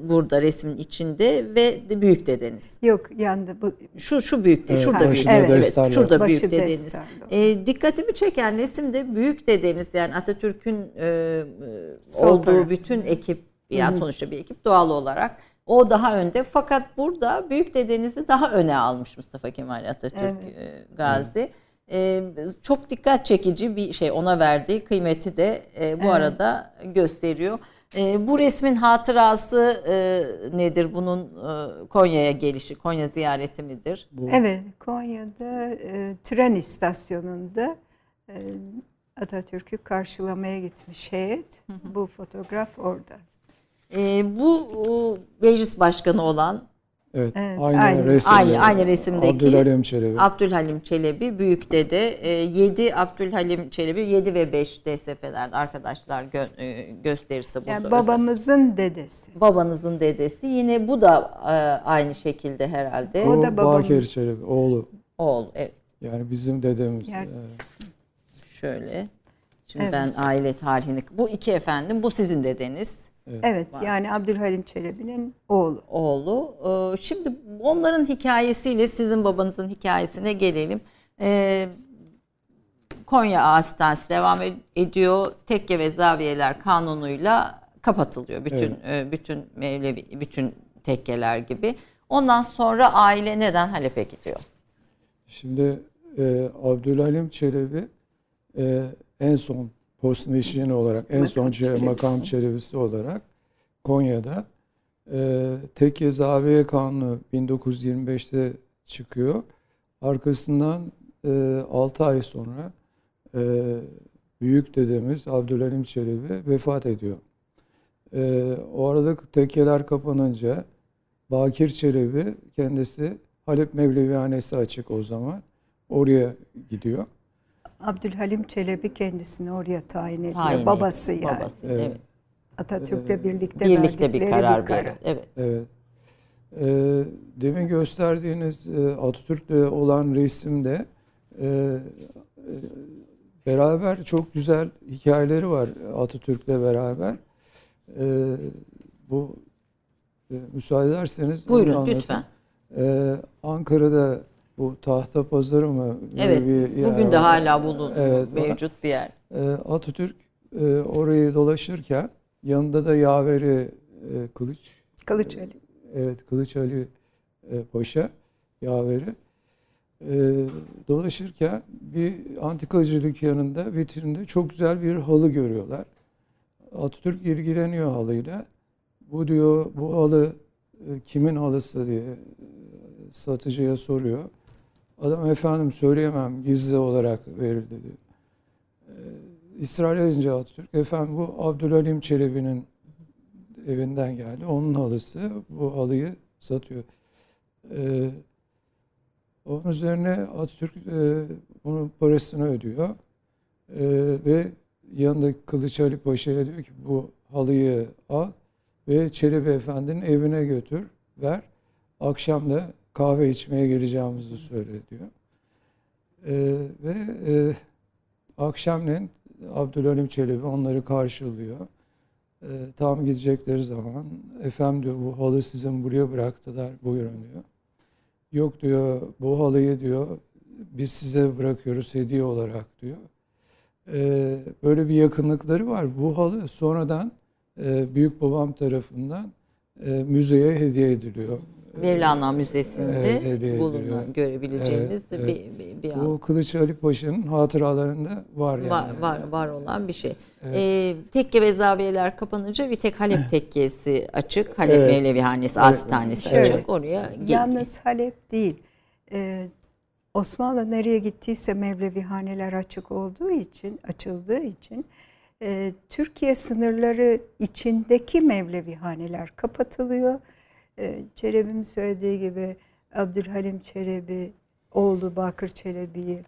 burada resmin içinde ve de büyük dedeniz. Yok yandı bu. Şu şu büyük evet, şurada büyük. Evet, evet, şurada büyük dedeniz. E, dikkatimi çeken resimde büyük dedeniz yani Atatürk'ün e, olduğu taraf. bütün ekip yani Hı-hı. sonuçta bir ekip doğal olarak o daha önde fakat burada büyük dedenizi daha öne almış Mustafa Kemal Atatürk evet. E, Gazi. E, çok dikkat çekici bir şey ona verdiği kıymeti de e, bu Evet. arada gösteriyor. E, bu resmin hatırası e, nedir? Bunun e, Konya'ya gelişi, Konya ziyareti midir? Bu Evet, Konya'da e, tren istasyonunda e, Atatürk'ü karşılamaya gitmiş heyet. Bu fotoğraf orada. E, bu meclis başkanı olan evet, Evet, aynı, aynı. resimde. Aynı- aynı resimdeki Abdülhalim Çelebi. Abdülhalim Çelebi büyük dede 7 Abdülhalim Çelebi 7 ve 5 DSF'lerde arkadaşlar gö- e, gösterirse burada. Yani özel- babamızın dedesi. babanızın dedesi yine bu da e, aynı şekilde herhalde. O O da babamın. Bakir Çelebi, oğlu. Oğul evet Yani bizim dedemiz. Yani- Evet. şöyle. Şimdi Evet. ben aile tarihini bu iki efendim bu sizin dedeniz Evet, yani Abdülhalim Çelebi'nin oğlu. oğlu. E, Şimdi onların hikayesiyle sizin babanızın hikayesine gelelim. E, Konya Hastanesi devam ed- ediyor. Tekke ve zaviyeler kanunuyla kapatılıyor. Bütün e, bütün Mevlevi bütün tekkeler gibi. Ondan sonra aile neden Halep'e gidiyor? Şimdi e, Abdülhalim Çelebi e, en son post neşrini olarak, en son Makam çelebisi olarak Konya'da e, Tekke Zaviye Kanunu 1925'te çıkıyor. Arkasından e, 6 ay sonra e, büyük dedemiz Abdülhalim Çelebi vefat ediyor. E, o arada tekkeler kapanınca Bakir Çelebi kendisi Halep Mevlevihanesi açık o zaman. Oraya gidiyor. Abdülhalim Çelebi kendisini oraya tayin ediyor. Tayin Babası ediyor. yani. Babası, Evet. evet. Atatürk'le birlikte, Birlikte bir karar bir veriyor. Evet. Evet. Ee, demin gösterdiğiniz e, Atatürk'le olan resimde e, e, beraber çok güzel hikayeleri var Atatürk'le beraber. E, bu e, müsaade ederseniz Buyurun lütfen. Ankara'da bu tahta pazarı mı? Evet. Böyle bir yer Bugün de hala bulun Evet, mevcut bir yer. Ee, Atatürk e, orayı dolaşırken yanında da yaveri e, kılıç Kılıç Ali. Evet Kılıç Ali e, Paşa yaveri. E, dolaşırken bir antikacı dükkanında vitrinde çok güzel bir halı görüyorlar. Atatürk ilgileniyor halıyla. Bu diyor bu halı e, kimin halısı diye e, satıcıya soruyor. Adam efendim söyleyemem gizli olarak verildi diyor. E, ısrar edince Atatürk efendim bu Abdülhalim Çelebi'nin evinden geldi. Onun halısı bu halıyı satıyor. Ee, onun üzerine Atatürk e, bunun parasını ödüyor. Ee, ve yanındaki Kılıç Ali Paşa'ya diyor ki bu halıyı al ve Çelebi Efendi'nin evine götür, ver. Akşam da kahve içmeye geleceğimizi söyle diyor. Ee, ve e, akşamleyin Abdülhalim Çelebi onları karşılıyor. E, tam gidecekleri zaman efendim diyor bu halı sizin buraya bıraktılar buyurun diyor. Yok diyor bu halıyı diyor biz size bırakıyoruz hediye olarak diyor. E, böyle bir yakınlıkları var. Bu halı sonradan e, büyük babam tarafından e, müzeye hediye ediliyor. Mevlana Müzesi'nde Evet, bulunan ediliyor. görebileceğiniz Evet, bir, bir, bir Bu Kılıç Ali Paşa'nın hatıralarında var yani. var, var, var olan bir şey. Evet. Ee, tekke ve zaviyeler kapanınca bir tek Halep tekkesi açık. Halep Evet. Mevlevihanesi, Evet. Hastanesi Şöyle, açık. Oraya gel- Yalnız Halep değil. Ee, Osmanlı nereye gittiyse Mevlevihaneler açık olduğu için, açıldığı için e, Türkiye sınırları içindeki Mevlevihaneler kapatılıyor. E, Çelebi'nin söylediği gibi Abdülhalim Çelebi, oğlu Bakır Çelebi'yi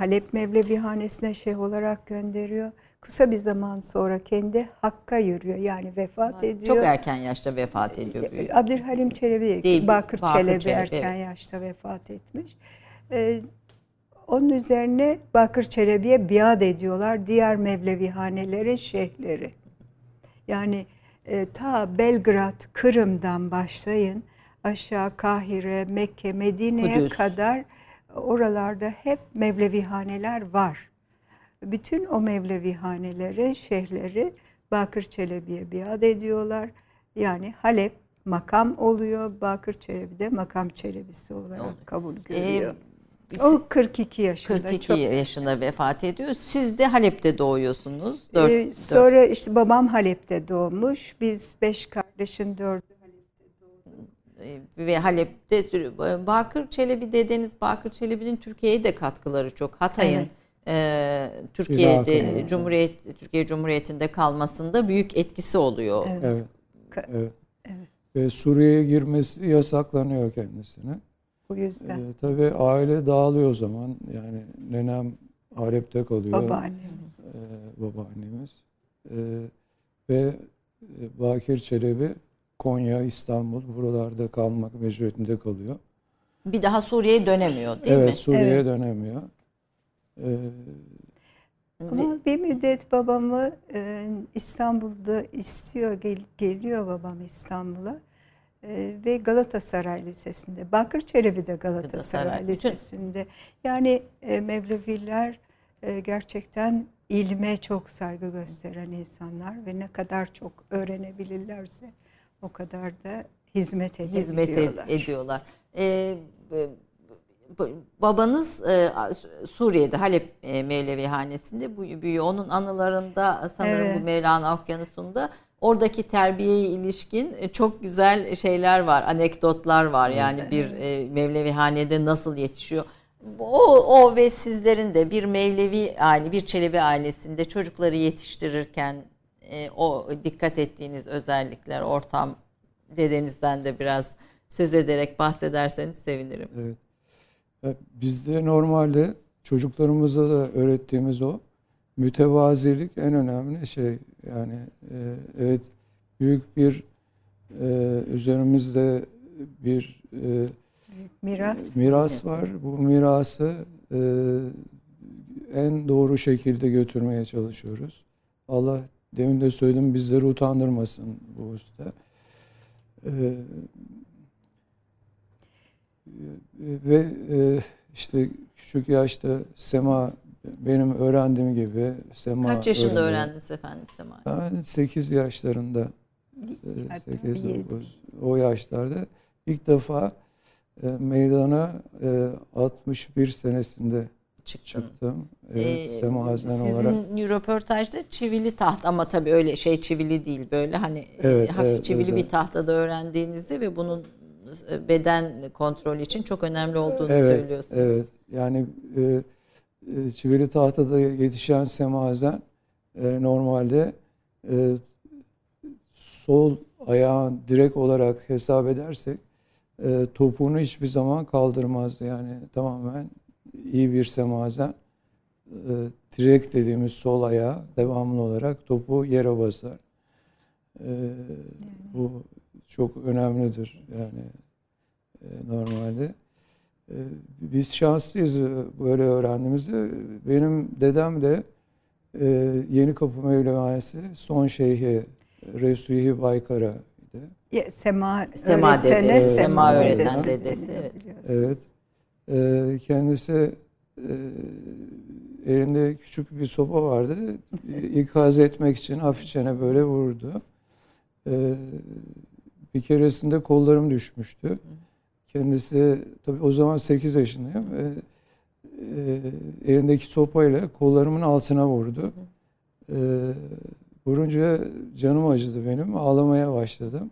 Halep Mevlevihanesine şeyh olarak gönderiyor. Kısa bir zaman sonra kendi Hakk'a yürüyor. Yani vefat ediyor. çok erken yaşta vefat ediyor. büyük. Abdülhalim Çelebi değil, Bakır, Bakır Çelebi, Çelebi, erken evet. yaşta vefat etmiş. Ee, onun üzerine Bakır Çelebi'ye biat ediyorlar diğer Mevlevihanelerin şeyhleri. Yani e, ta Belgrad, Kırım'dan başlayın aşağı Kahire, Mekke, Medine'ye kadar oralarda hep Mevlevihaneler var. Bütün o Mevlevihanelerin şeyhleri Bakır Çelebi'ye biat ediyorlar. Yani Halep makam oluyor. Bakır Çelebi de makam Çelebisi olarak kabul Ee, görüyor. O 42 yaşında. 42 çok yaşında vefat ediyor. Siz de Halep'te doğuyorsunuz. Ee, Dört, dört- sonra işte babam Halep'te doğmuş. Biz beş kardeşin dördü e, ve Halep'te Bakır Çelebi dedeniz Bakır Çelebi'nin Türkiye'ye de katkıları çok. Hatay'ın e, Türkiye'de Irak'ın. Cumhuriyet Türkiye Cumhuriyeti'nde kalmasında büyük etkisi oluyor. Evet. Evet. Evet. Ve Suriye'ye girmesi yasaklanıyor kendisine. Bu yüzden. Ee, tabii aile dağılıyor o zaman. Yani nenem Halep'te kalıyor. Babaannemiz. Ee, babaannemiz. Ee, ve e, Bakir Çelebi Konya, İstanbul buralarda kalmak mecburiyetinde kalıyor. Bir daha Suriye'ye dönemiyor değil evet, mi? Suriye'ye Evet. dönemiyor. Ee, Ama bir müddet babamı e, İstanbul'da istiyor, gel- geliyor babam İstanbul'a. E, ve Galatasaray Lisesi'nde. Bakır Çelebi de Galatasaray Galatasaray. Lisesi'nde. Yani e, Mevleviler e, gerçekten ilme çok saygı gösteren insanlar ve ne kadar çok öğrenebilirlerse o kadar da hizmet hizmet ed- edebiliyorlar. ediyorlar. Ee, babanız e, Suriye'de Halep e, Mevlevihanesi'nde bu büyüyor. Onun anılarında sanırım Evet. bu Mevlana Okyanusu'nda oradaki terbiyeye ilişkin e, çok güzel şeyler var, anekdotlar var. Yani bir e, Mevlevihanede nasıl yetişiyor. O, o ve sizlerin de bir Mevlevi aile, bir Çelebi ailesinde çocukları yetiştirirken e, o dikkat ettiğiniz özellikler, ortam dedenizden de biraz söz ederek bahsederseniz sevinirim. Evet. Ya Bizde normalde çocuklarımıza da öğrettiğimiz o mütevazilik en önemli şey. Yani e, evet büyük bir e, üzerimizde bir e, Miras. miras var. Bu mirası e, en doğru şekilde götürmeye çalışıyoruz. Allah demin de söyledim bizleri utandırmasın bu usta. E, ve e, işte küçük yaşta sema benim öğrendiğim gibi sema Kaç yaşında öğreniyor. öğrendiniz efendim Sema? Ben 8 yaşlarında Hatta 8 bir yedi. 9 o yaşlarda ilk defa e, meydana e, 61 senesinde Çıktın. çıktım. Evet, Ee, Sema Haznen sizin olarak. röportajda çivili taht ama tabii öyle şey çivili değil böyle hani Evet, hafif evet, çivili özel. bir tahtada öğrendiğinizi ve bunun e, beden kontrolü için çok önemli olduğunu Evet, söylüyorsunuz. evet. Yani e, e, çivili tahtada yetişen semazen e, normalde e, sol ayağın direkt olarak hesap edersek e, topuğunu hiçbir zaman kaldırmaz. Yani tamamen iyi bir semazen e, direkt dediğimiz sol ayağı devamlı olarak topu yere basar. E, bu çok önemlidir yani e, normalde. E, Biz şanslıyız e, böyle öğrendiğimizde. Benim dedem de e, Yeni Kapı Mevlevanesi son şeyhi Resulhi Baykara'ydı. Ya, Sema, Sema öğretene dedesi, Sema Sema öğreten dedesi evet. Evet. E, kendisi e, elinde küçük bir sopa vardı. İkaz etmek için hafifçene böyle vurdu. E, bir keresinde kollarım düşmüştü. Kendisi tabii o zaman 8 yaşındayım. E, e, elindeki sopayla kollarımın altına vurdu. E, vurunca canım acıdı benim. Ağlamaya başladım.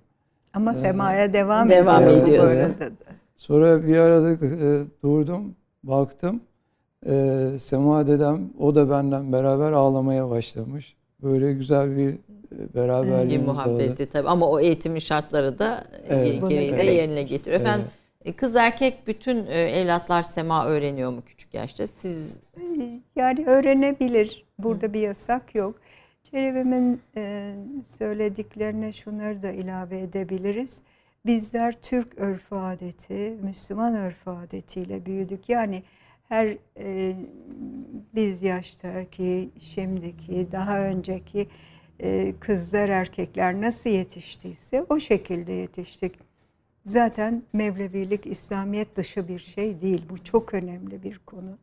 Ama Sema'ya devam, Devam ediyor bu ediyorsun. Sonra bir arada e, durdum, baktım. E, Sema dedem, o da benden beraber ağlamaya başlamış. Böyle güzel bir e, Bir beraberliğimiz oldu. muhabbeti tabii ama o eğitimin şartları da Evet. ge- gereği de Evet. yerine getiriyor. Efendim e, kız erkek bütün e, evlatlar sema öğreniyor mu küçük yaşta? Siz Yani öğrenebilir. Burada bir yasak yok. Çelebi'min e, söylediklerine şunları da ilave edebiliriz. Bizler Türk örfü adeti, Müslüman örfü adetiyle büyüdük. Yani her e, biz yaştaki, şimdiki, daha önceki e, kızlar, erkekler nasıl yetiştiyse o şekilde yetiştik. Zaten Mevlevilik İslamiyet dışı bir şey değil. Bu çok önemli bir konu.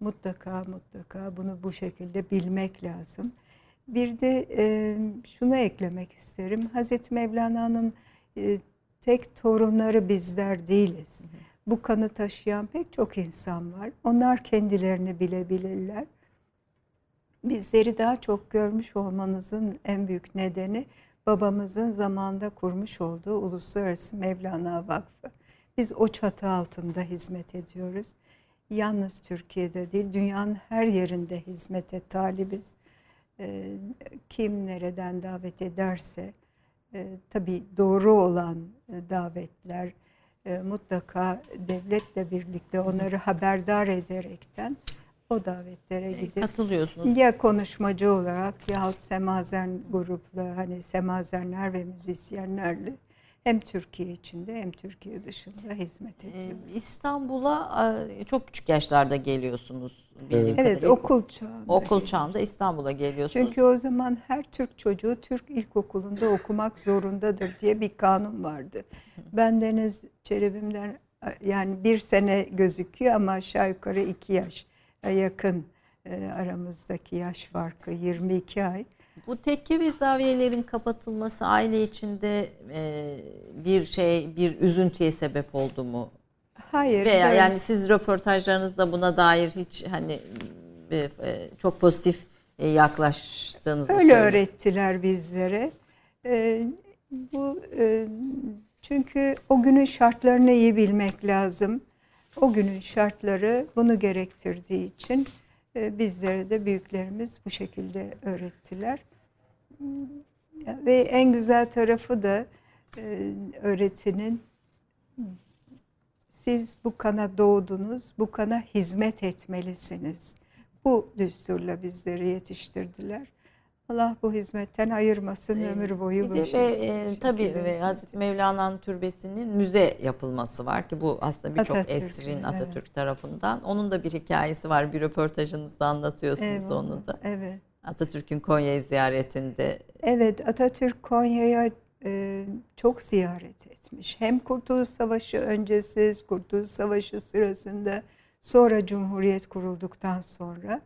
Mutlaka mutlaka bunu bu şekilde bilmek lazım. Bir de e, şunu eklemek isterim. Hazreti Mevlana'nın e, tek torunları bizler değiliz. bu kanı taşıyan pek çok insan var. Onlar kendilerini bilebilirler. Bizleri daha çok görmüş olmanızın en büyük nedeni babamızın zamanda kurmuş olduğu Uluslararası Mevlana Vakfı. Biz o çatı altında hizmet ediyoruz. Yalnız Türkiye'de değil, dünyanın her yerinde hizmete talibiz. Ee, kim nereden davet ederse, e, tabii doğru olan e, davetler, e, mutlaka devletle birlikte onları haberdar ederekten o davetlere gidip Katılıyorsunuz. ya konuşmacı olarak yahut semazen grupla hani semazenler ve müzisyenlerle hem Türkiye içinde hem Türkiye dışında hizmet ediyoruz. İstanbul'a e, çok küçük yaşlarda geliyorsunuz. bildiğim Evet. Evet okul çağında. Okul çağında İstanbul'a geliyorsunuz. Çünkü o zaman her Türk çocuğu Türk ilkokulunda okumak zorundadır diye bir kanun vardı. Ben Deniz Çelebi'mden yani bir sene gözüküyor ama aşağı yukarı iki yaş yakın e, aramızdaki yaş farkı 22 ay. Bu tekke ve zaviyelerin kapatılması aile içinde e, bir şey, bir üzüntüye sebep oldu mu? Hayır. Veya böyle- yani siz röportajlarınızda buna dair hiç hani e, çok pozitif yaklaştığınızı Öyle söyle- öğrettiler bizlere. Bu çünkü o günün şartlarını iyi bilmek lazım. O günün şartları bunu gerektirdiği için e, bizlere de büyüklerimiz bu şekilde öğrettiler. Ve en güzel tarafı da e, öğretinin siz bu kana doğdunuz, bu kana hizmet etmelisiniz. Bu düsturla bizleri yetiştirdiler. Allah bu hizmetten ayırmasın Ee, ömür boyu. Bir de şey- e, tabii ve. Hazreti Mevlana'nın türbesinin müze yapılması var ki bu aslında birçok esrin evet. Atatürk tarafından. Onun da bir hikayesi var. Bir röportajınızda anlatıyorsunuz Eyvallah, onu da. Evet. Atatürk'ün Konya'yı ziyaretinde Evet Atatürk Konya'ya e, çok ziyaret etmiş. Hem Kurtuluş Savaşı öncesi, Kurtuluş Savaşı sırasında, sonra Cumhuriyet kurulduktan sonra.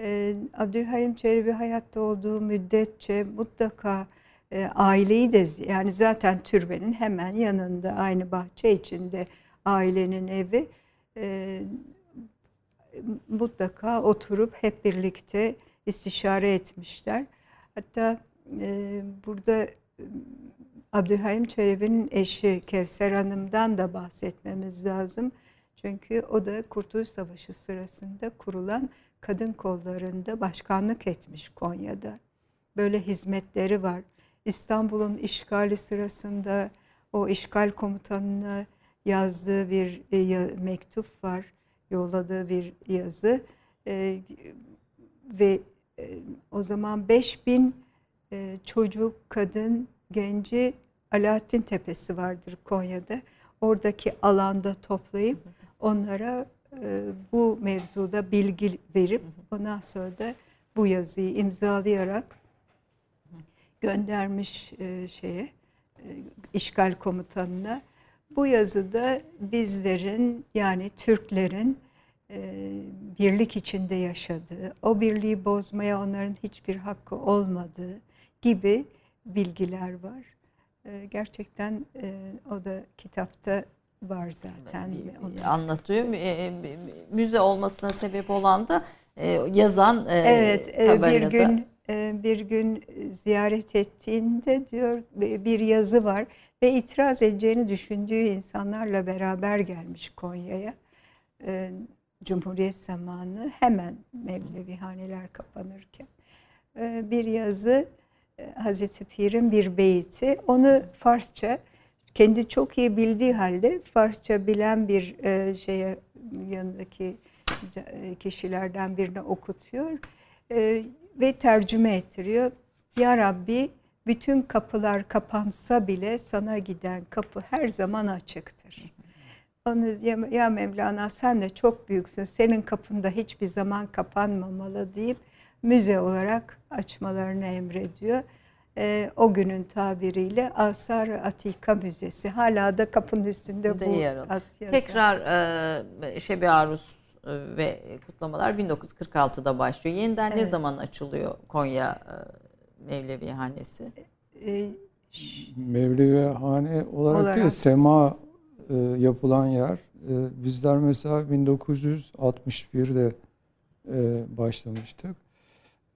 E, Abdülhalim Çelebi hayatta olduğu müddetçe mutlaka e, aileyi de yani zaten türbenin hemen yanında aynı bahçe içinde ailenin evi e, mutlaka oturup hep birlikte istişare etmişler. Hatta e, burada e, Abdülhalim Çelebi'nin eşi Kevser Hanım'dan da bahsetmemiz lazım. Çünkü o da Kurtuluş Savaşı sırasında kurulan kadın kollarında başkanlık etmiş Konya'da. Böyle hizmetleri var. İstanbul'un işgali sırasında o işgal komutanına yazdığı bir e, mektup var. Yolladığı bir yazı. E, ve e, o zaman 5000 e, çocuk, kadın, genci Alaaddin Tepesi vardır Konya'da. Oradaki alanda toplayıp onlara bu mevzuda bilgi verip ondan sonra da bu yazıyı imzalayarak göndermiş e, şeye e, işgal komutanına. Bu yazıda bizlerin yani Türklerin e, birlik içinde yaşadığı, o birliği bozmaya onların hiçbir hakkı olmadığı gibi bilgiler var. Gerçekten o da kitapta var zaten. bir- Onu- anlatıyor. E, e, Müze olmasına sebep olan da e, yazan Evet, e, bir tabelada. gün bir gün ziyaret ettiğinde diyor bir yazı var ve itiraz edeceğini düşündüğü insanlarla beraber gelmiş Konya'ya. Cumhuriyet zamanı hemen Mevlevihaneler kapanırken bir yazı Hazreti Pir'in bir beyti. Onu Farsça kendi çok iyi bildiği halde Farsça bilen bir e, şeye yanındaki e, kişilerden birine okutuyor e, ve tercüme ettiriyor. Ya Rabbi bütün kapılar kapansa bile sana giden kapı her zaman açıktır. Onu ya, ya Mevlana sen de çok büyüksün. Senin kapında hiçbir zaman kapanmamalı deyip müze olarak açmalarını emrediyor. Ee, o günün tabiriyle Asar Atika Müzesi. Hala da kapının üstünde Üstünde bu yer yazar. Tekrar e, Şebi Arus e, ve kutlamalar 1946'da başlıyor. Yeniden ne Evet. zaman açılıyor Konya e, Mevlevihanesi? Ee, Mevlevihane olarak, Olarak. değil, sema e, yapılan yer. e, bizler mesela 1961'de e, başlamıştık.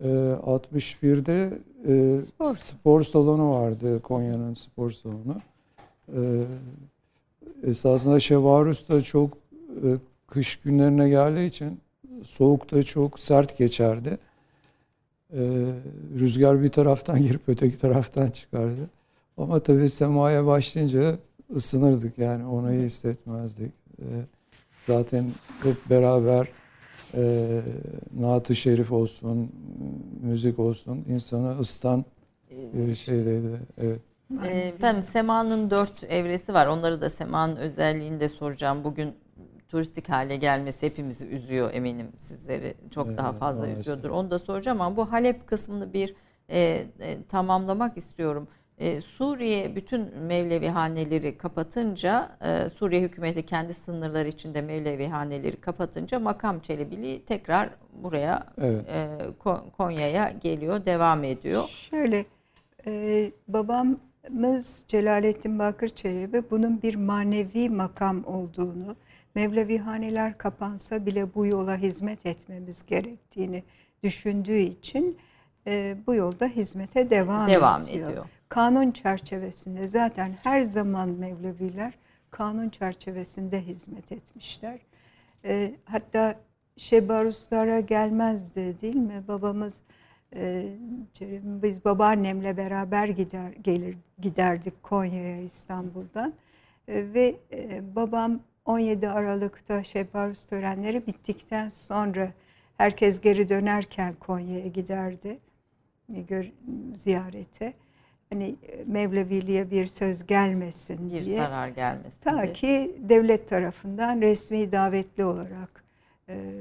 E, 61'de e, Spor. spor salonu vardı Konya'nın spor salonu. E, esasında Şevarus da çok e, kış günlerine geldiği için soğukta çok sert geçerdi. E, rüzgar bir taraftan girip öteki taraftan çıkardı. Ama tabii semaya başlayınca ısınırdık yani onu iyi hissetmezdik. E, zaten hep beraber e, Naat-ı Şerif olsun, müzik olsun insanı ısıtan bir şeydeydi. Evet. Ee, Efendim Sema'nın dört evresi var. Onları da Sema'nın özelliğini de soracağım. Bugün turistik hale gelmesi hepimizi üzüyor eminim sizleri. Çok Evet, daha fazla maalesef. üzüyordur. Onu da soracağım ama bu Halep kısmını bir e, e, tamamlamak istiyorum. E, Suriye bütün Mevlevi haneleri kapatınca, e, Suriye hükümeti kendi sınırları içinde Mevlevi haneleri kapatınca makam Çelebiliği tekrar buraya Evet. e, Ko- Konya'ya geliyor, devam ediyor. Şöyle, e, babamız Celalettin Bakır Çelebi bunun bir manevi makam olduğunu, Mevlevihaneler kapansa bile bu yola hizmet etmemiz gerektiğini düşündüğü için e, bu yolda hizmete devam, Devam ediyor. ediyor. Kanun çerçevesinde zaten her zaman Mevleviler kanun çerçevesinde hizmet etmişler. E, hatta Şebaruslara gelmezdi değil mi? Babamız e, biz babaannemle beraber gider gelir giderdik Konya'ya İstanbul'dan E, ve e, babam 17 Aralık'ta Şebarus törenleri bittikten sonra herkes geri dönerken Konya'ya giderdi e, gör, ziyarete. Hani e, Mevleviliğe bir söz gelmesin Bir diye. zarar gelmesin Ta diye. ki devlet tarafından resmi davetli olarak e,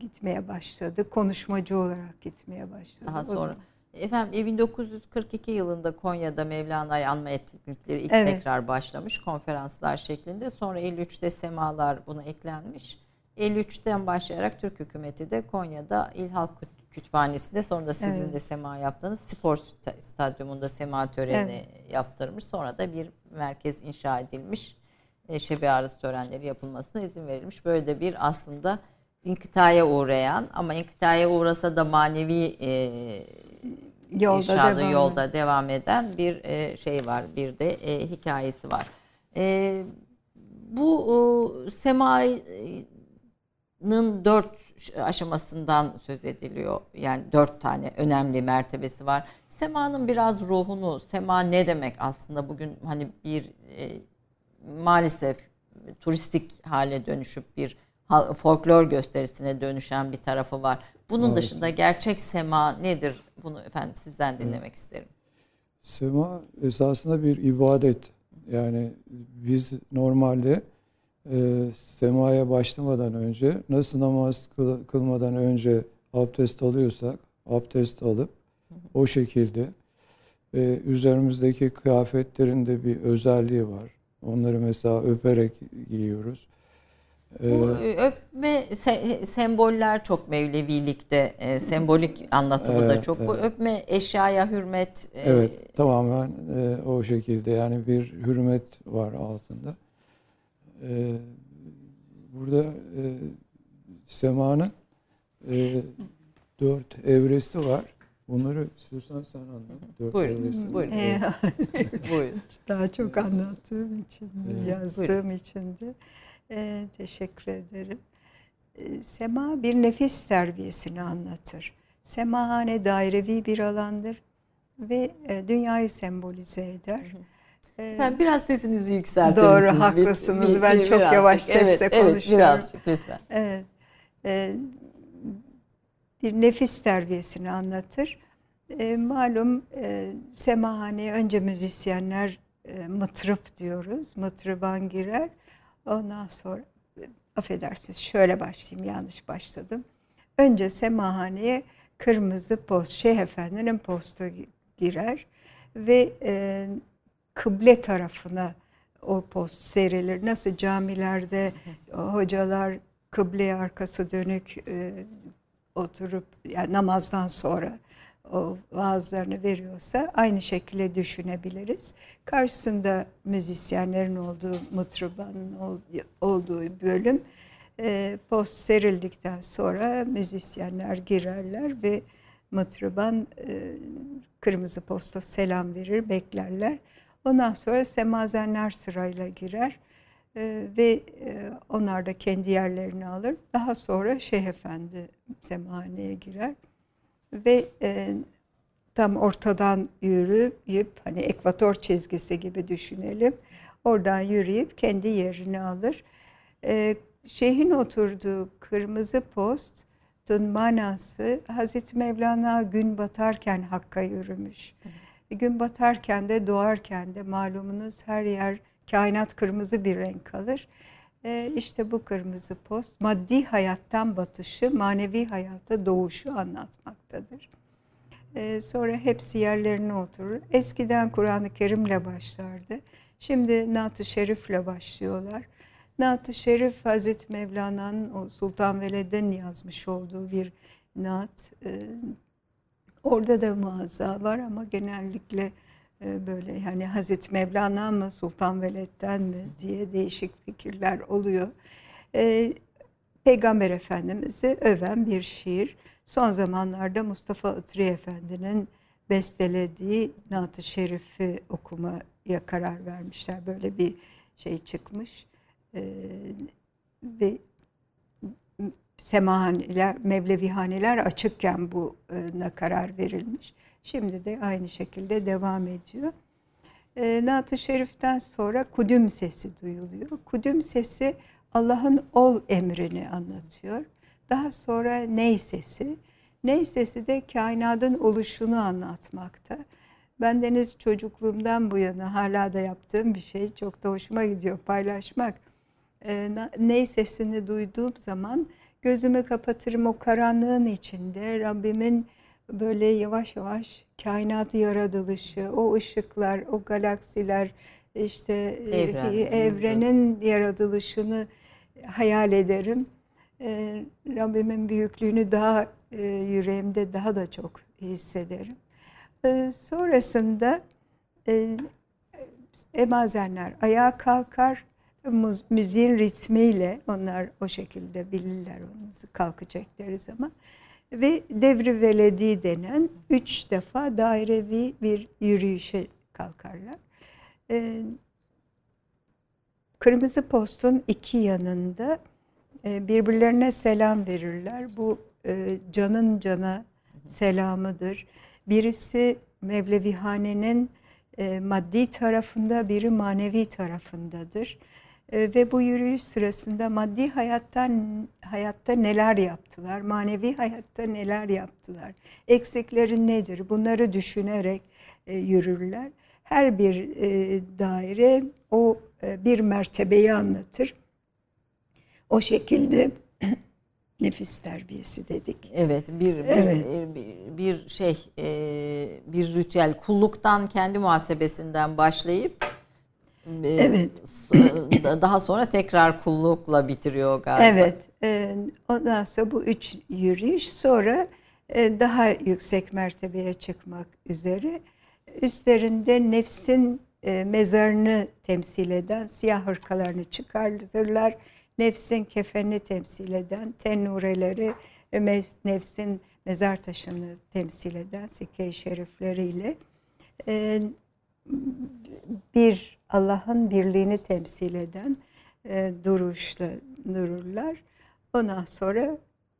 gitmeye başladı. Konuşmacı olarak gitmeye başladı. Daha O sonra. zaman- Efendim e, 1942 yılında Konya'da Mevlana'yı anma etkinlikleri ilk Evet. tekrar başlamış konferanslar şeklinde. Sonra 53'te semalar buna eklenmiş. 53'ten başlayarak Türk hükümeti de Konya'da İl Halk Kütüphanesi'nde sonra da sizin Evet. de sema yaptığınız spor sta- stadyumunda sema töreni yaptırmış. Sonra da bir merkez inşa edilmiş. E, şebi arız törenleri yapılmasına izin verilmiş. Böyle de bir aslında inkıtaya uğrayan ama inkıtaya uğrasa da manevi e, Yolda irşadı devam yolda devam eden bir e, şey var. Bir de e, hikayesi var. E, bu e, semanın dört aşamasından söz ediliyor. Yani dört tane önemli mertebesi var. Semanın biraz ruhunu, sema ne demek aslında bugün hani bir e, maalesef turistik hale dönüşüp bir folklor gösterisine dönüşen bir tarafı var. Bunun Maalesef. dışında gerçek sema nedir? Bunu efendim sizden dinlemek isterim. Sema esasında bir ibadet. Yani biz normalde e, semaya başlamadan önce nasıl namaz kıl- kılmadan önce abdest alıyorsak abdest alıp o şekilde ve üzerimizdeki kıyafetlerin de bir özelliği var. Onları mesela öperek giyiyoruz. E, Bu e, öpme se- semboller çok Mevlevilikte e, sembolik anlatımı da Evet, çok. Bu evet. öpme eşyaya hürmet. e, Evet, tamamen e, o şekilde yani bir hürmet var altında. E, burada e, semanın e, dört evresi var. Bunları istiyorsan sen anlat. Dört Buyurun, evresi. buyurun. E, Buyurun. daha çok anlattığım için, Evet. yazdığım için de e, teşekkür ederim. E, Sema bir nefis terbiyesini anlatır. Semahane dairevi bir alandır ve e, dünyayı sembolize eder. E, Ben biraz sesinizi yükseltir Doğru, misiniz? haklısınız. Ben çok yavaş sesle evet, Evet, konuşuyorum. birazcık lütfen. Evet. Ee, bir nefis terbiyesini anlatır. Ee, malum e, semahane önce müzisyenler e, mıtrıp diyoruz. Mıtrıban girer. Ondan sonra e, affedersiniz şöyle başlayayım yanlış başladım. Önce semahaneye kırmızı post, Şeyh Efendi'nin postu gi- girer ve e, kıble tarafına o post serilir. Nasıl camilerde hocalar kıbleye arkası dönük e, oturup yani namazdan sonra o vaazlarını veriyorsa aynı şekilde düşünebiliriz. Karşısında müzisyenlerin olduğu, mıtrıbanın olduğu bölüm e, post serildikten sonra müzisyenler girerler ve mıtrıban e, kırmızı posta selam verir, beklerler. Ondan sonra semazenler sırayla girer e, ve e, onlar da kendi yerlerini alır. Daha sonra Şeyh Efendi semhaneye girer ve e, tam ortadan yürüyüp hani ekvator çizgisi gibi düşünelim. Oradan yürüyüp kendi yerini alır. E, şeyhin oturduğu kırmızı post manası Hazreti Mevlana gün batarken Hakk'a yürümüş. Hı. Gün batarken de doğarken de malumunuz her yer kainat kırmızı bir renk alır. E, işte bu kırmızı post maddi hayattan batışı, manevi hayata doğuşu anlatmaktadır. E, sonra hepsi yerlerine oturur. Eskiden Kur'an-ı Kerim'le başlardı. Şimdi Naat-ı Şerif'le başlıyorlar. Naat-ı Şerif Hazreti Mevlana'nın Sultan Veled'in yazmış olduğu bir naat. E, orada da muazza var ama genellikle e, böyle yani Hazreti Mevlana mı Sultan Veled'den mi diye değişik fikirler oluyor. E, Peygamber Efendimiz'i öven bir şiir. Son zamanlarda Mustafa Itri Efendi'nin bestelediği Naat-ı Şerif'i okumaya karar vermişler. Böyle bir şey çıkmış. Ee, ve semahaneler, mevlevihaneler açıkken buna karar verilmiş. Şimdi de aynı şekilde devam ediyor. E, Naat-ı Şerif'ten sonra kudüm sesi duyuluyor. Kudüm sesi Allah'ın ol emrini anlatıyor. Daha sonra ney sesi. Ney sesi de kainatın oluşunu anlatmakta. Ben deniz çocukluğumdan bu yana hala da yaptığım bir şey. Çok da hoşuma gidiyor paylaşmak. E, ney sesini duyduğum zaman gözümü kapatırım o karanlığın içinde Rabbimin böyle yavaş yavaş kainatı yaratılışı, o ışıklar, o galaksiler, işte Evren, evrenin yaratılışını hayal ederim. E, Rabbimin büyüklüğünü daha e, yüreğimde daha da çok hissederim. E, sonrasında e, emazenler ayağa kalkar, müziğin ritmiyle onlar o şekilde bilirler onu kalkacakları zaman ve devri veledi denen üç defa dairevi bir yürüyüşe kalkarlar. Ee, Kırmızı postun iki yanında e, birbirlerine selam verirler. Bu e, canın cana selamıdır. Birisi Mevlevihane'nin e, maddi tarafında, biri manevi tarafındadır. Ee, ve bu yürüyüş sırasında maddi hayattan hayatta neler yaptılar, manevi hayatta neler yaptılar, eksikleri nedir bunları düşünerek e, yürürler. Her bir e, daire o e, bir mertebeyi anlatır. O şekilde nefis terbiyesi dedik. Evet, bir evet. bir, bir şey bir ritüel kulluktan kendi muhasebesinden başlayıp evet. daha sonra tekrar kullukla bitiriyor galiba. Evet. E, ondan sonra bu üç yürüyüş sonra e, daha yüksek mertebeye çıkmak üzere üstlerinde nefsin e, mezarını temsil eden siyah hırkalarını çıkartırlar. Nefsin kefenini temsil eden tennureleri ve nefsin mezar taşını temsil eden sikke-i şerifleriyle bir Allah'ın birliğini temsil eden e, duruşla dururlar. Ondan sonra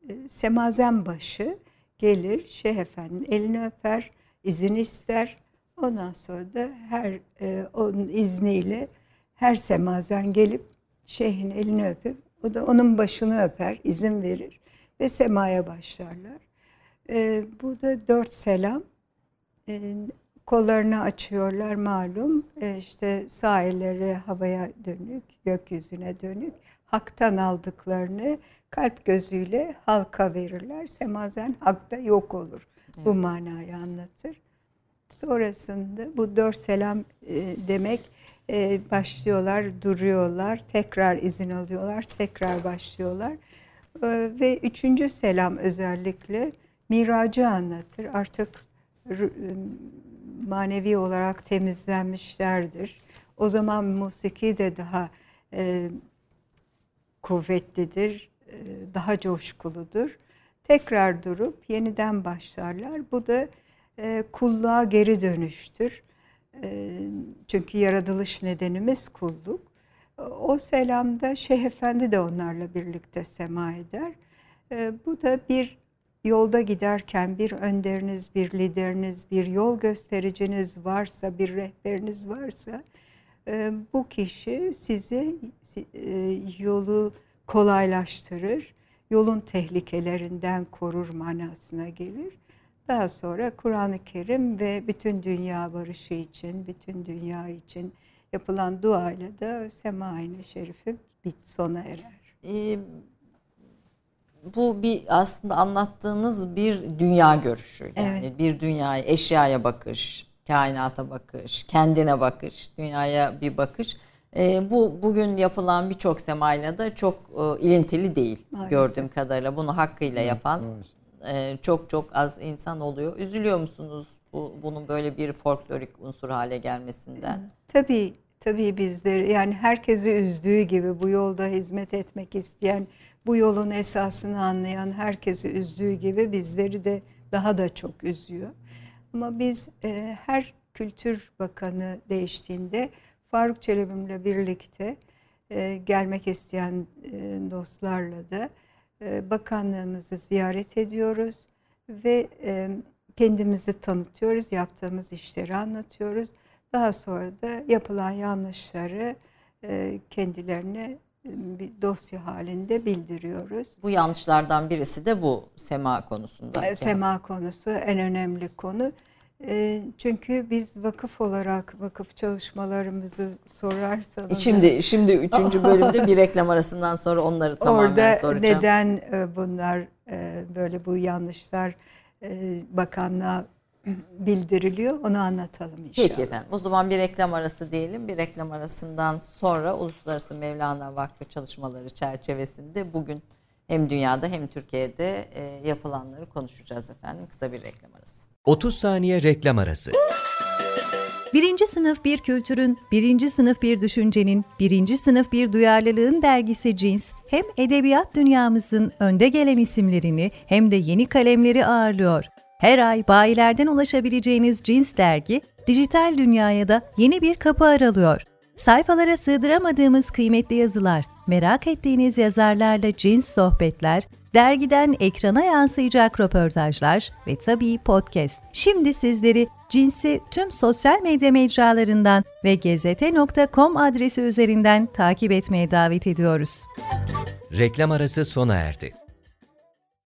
e, semazen başı gelir Şeyh Efendi'nin elini öper, izin ister. Ondan sonra da her e, onun izniyle her semazen gelip şeyhin elini öpüp o da onun başını öper, izin verir ve semaya başlarlar. E, bu da dört selam. E, kollarını açıyorlar malum. E işte sahilleri havaya dönük, gökyüzüne dönük. Hak'tan aldıklarını kalp gözüyle halka verirler. Semazen hakta yok olur. Evet. Bu manayı anlatır. Sonrasında bu dört selam e, demek e, başlıyorlar, duruyorlar, tekrar izin alıyorlar, tekrar başlıyorlar. E, ve üçüncü selam özellikle miracı anlatır. Artık manevi olarak temizlenmişlerdir. O zaman musiki de daha e, kuvvetlidir, e, daha coşkuludur. Tekrar durup yeniden başlarlar. Bu da e, kulluğa geri dönüştür. E, çünkü yaratılış nedenimiz kulluk. O selamda Şeyh Efendi de onlarla birlikte sema eder. E, bu da bir yolda giderken bir önderiniz, bir lideriniz, bir yol göstericiniz varsa, bir rehberiniz varsa e, bu kişi sizi e, yolu kolaylaştırır, yolun tehlikelerinden korur manasına gelir. Daha sonra Kur'an-ı Kerim ve bütün dünya barışı için, bütün dünya için yapılan duayla da Sema-i Şerifi bit sona erer. Ee, bu bir aslında anlattığınız bir dünya görüşü. Yani evet. bir dünyaya, eşyaya bakış, kainata bakış, kendine bakış, dünyaya bir bakış. E, bu bugün yapılan birçok semayla da çok e, ilintili değil Maalesef. gördüğüm kadarıyla. Bunu hakkıyla yapan e, çok çok az insan oluyor. Üzülüyor musunuz bu bunun böyle bir folklorik unsur hale gelmesinden? Tabii tabii bizleri yani herkesi üzdüğü gibi bu yolda hizmet etmek isteyen, bu yolun esasını anlayan herkesi üzdüğü gibi bizleri de daha da çok üzüyor. Ama biz e, her kültür bakanı değiştiğinde Faruk Çelebi'mle birlikte e, gelmek isteyen e, dostlarla da e, bakanlığımızı ziyaret ediyoruz ve e, kendimizi tanıtıyoruz, yaptığımız işleri anlatıyoruz. Daha sonra da yapılan yanlışları e, kendilerine e, bir dosya halinde bildiriyoruz. Bu yanlışlardan birisi de bu sema konusunda. E, sema konusu en önemli konu. Çünkü biz vakıf olarak vakıf çalışmalarımızı sorarsanız... Şimdi şimdi üçüncü bölümde bir reklam arasından sonra onları tamamen orada soracağım. Orada neden bunlar böyle bu yanlışlar bakanlığa bildiriliyor. Onu anlatalım inşallah. Peki efendim. O zaman bir reklam arası diyelim. Bir reklam arasından sonra Uluslararası Mevlana Vakfı çalışmaları çerçevesinde bugün hem dünyada hem Türkiye'de e, yapılanları konuşacağız efendim. Kısa bir reklam arası. 30 saniye reklam arası. Birinci sınıf bir kültürün, birinci sınıf bir düşüncenin, birinci sınıf bir duyarlılığın dergisi Cins, hem edebiyat dünyamızın önde gelen isimlerini hem de yeni kalemleri ağırlıyor. Her ay bayilerden ulaşabileceğiniz cins dergi, dijital dünyaya da yeni bir kapı aralıyor. Sayfalara sığdıramadığımız kıymetli yazılar, merak ettiğiniz yazarlarla cins sohbetler, dergiden ekrana yansıyacak röportajlar ve tabii podcast. Şimdi sizleri Cins'i tüm sosyal medya mecralarından ve gezete.com adresi üzerinden takip etmeye davet ediyoruz. Reklam arası sona erdi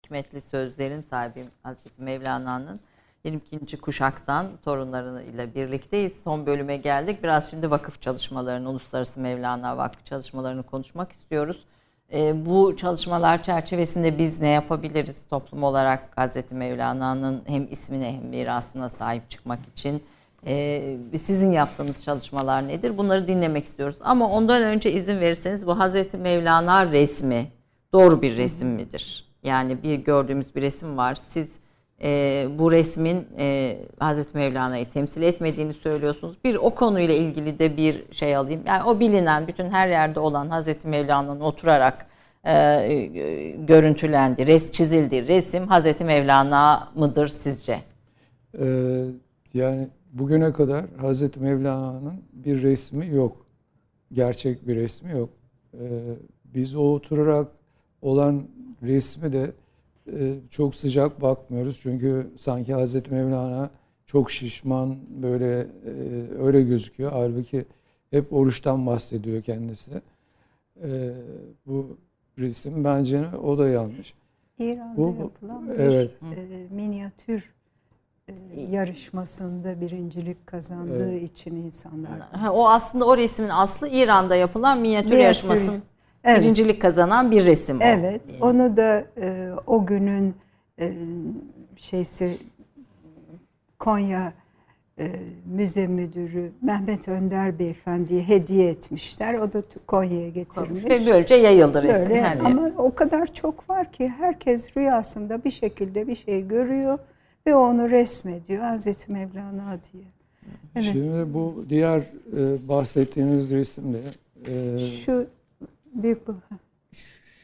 hikmetli sözlerin sahibi Hazreti Mevlana'nın 22. kuşaktan torunlarıyla birlikteyiz. Son bölüme geldik. Biraz şimdi vakıf çalışmalarını, Uluslararası Mevlana Vakfı çalışmalarını konuşmak istiyoruz. E, bu çalışmalar çerçevesinde biz ne yapabiliriz toplum olarak Hazreti Mevlana'nın hem ismine hem mirasına sahip çıkmak için? E, sizin yaptığınız çalışmalar nedir? Bunları dinlemek istiyoruz. Ama ondan önce izin verirseniz bu Hazreti Mevlana resmi doğru bir resim midir? Yani bir gördüğümüz bir resim var. Siz e, bu resmin e, Hazreti Mevlana'yı temsil etmediğini söylüyorsunuz. Bir o konuyla ilgili de bir şey alayım. Yani o bilinen, bütün her yerde olan Hazreti Mevlana'nın oturarak e, e, görüntülendi, res çizildi resim Hazreti Mevlana mıdır sizce? Ee, yani bugüne kadar Hazreti Mevlana'nın bir resmi yok. Gerçek bir resmi yok. Ee, biz o oturarak olan resmi de e, çok sıcak bakmıyoruz. Çünkü sanki Hazreti Mevlana çok şişman böyle e, öyle gözüküyor. Halbuki hep oruçtan bahsediyor kendisi. E, bu resim bence o da yanlış. İran'da bu, yapılan bir evet. e, minyatür e, yarışmasında birincilik kazandığı evet. için insanlar. Ha, o aslında o resmin aslı İran'da yapılan minyatür, minyatür yarışmasının evet. birincilik kazanan bir resim o. Evet. Yani. Onu da e, o günün e, şeysi Konya e, müze müdürü Mehmet Önder Beyefendi'ye hediye etmişler. O da Konya'ya getirmiş. Ve böylece yayıldı resim her Ama o kadar çok var ki herkes rüyasında bir şekilde bir şey görüyor ve onu resmediyor Hazreti Mevlana diye. Evet. Şimdi bu diğer e, bahsettiğiniz resimde e, Şu bir bu.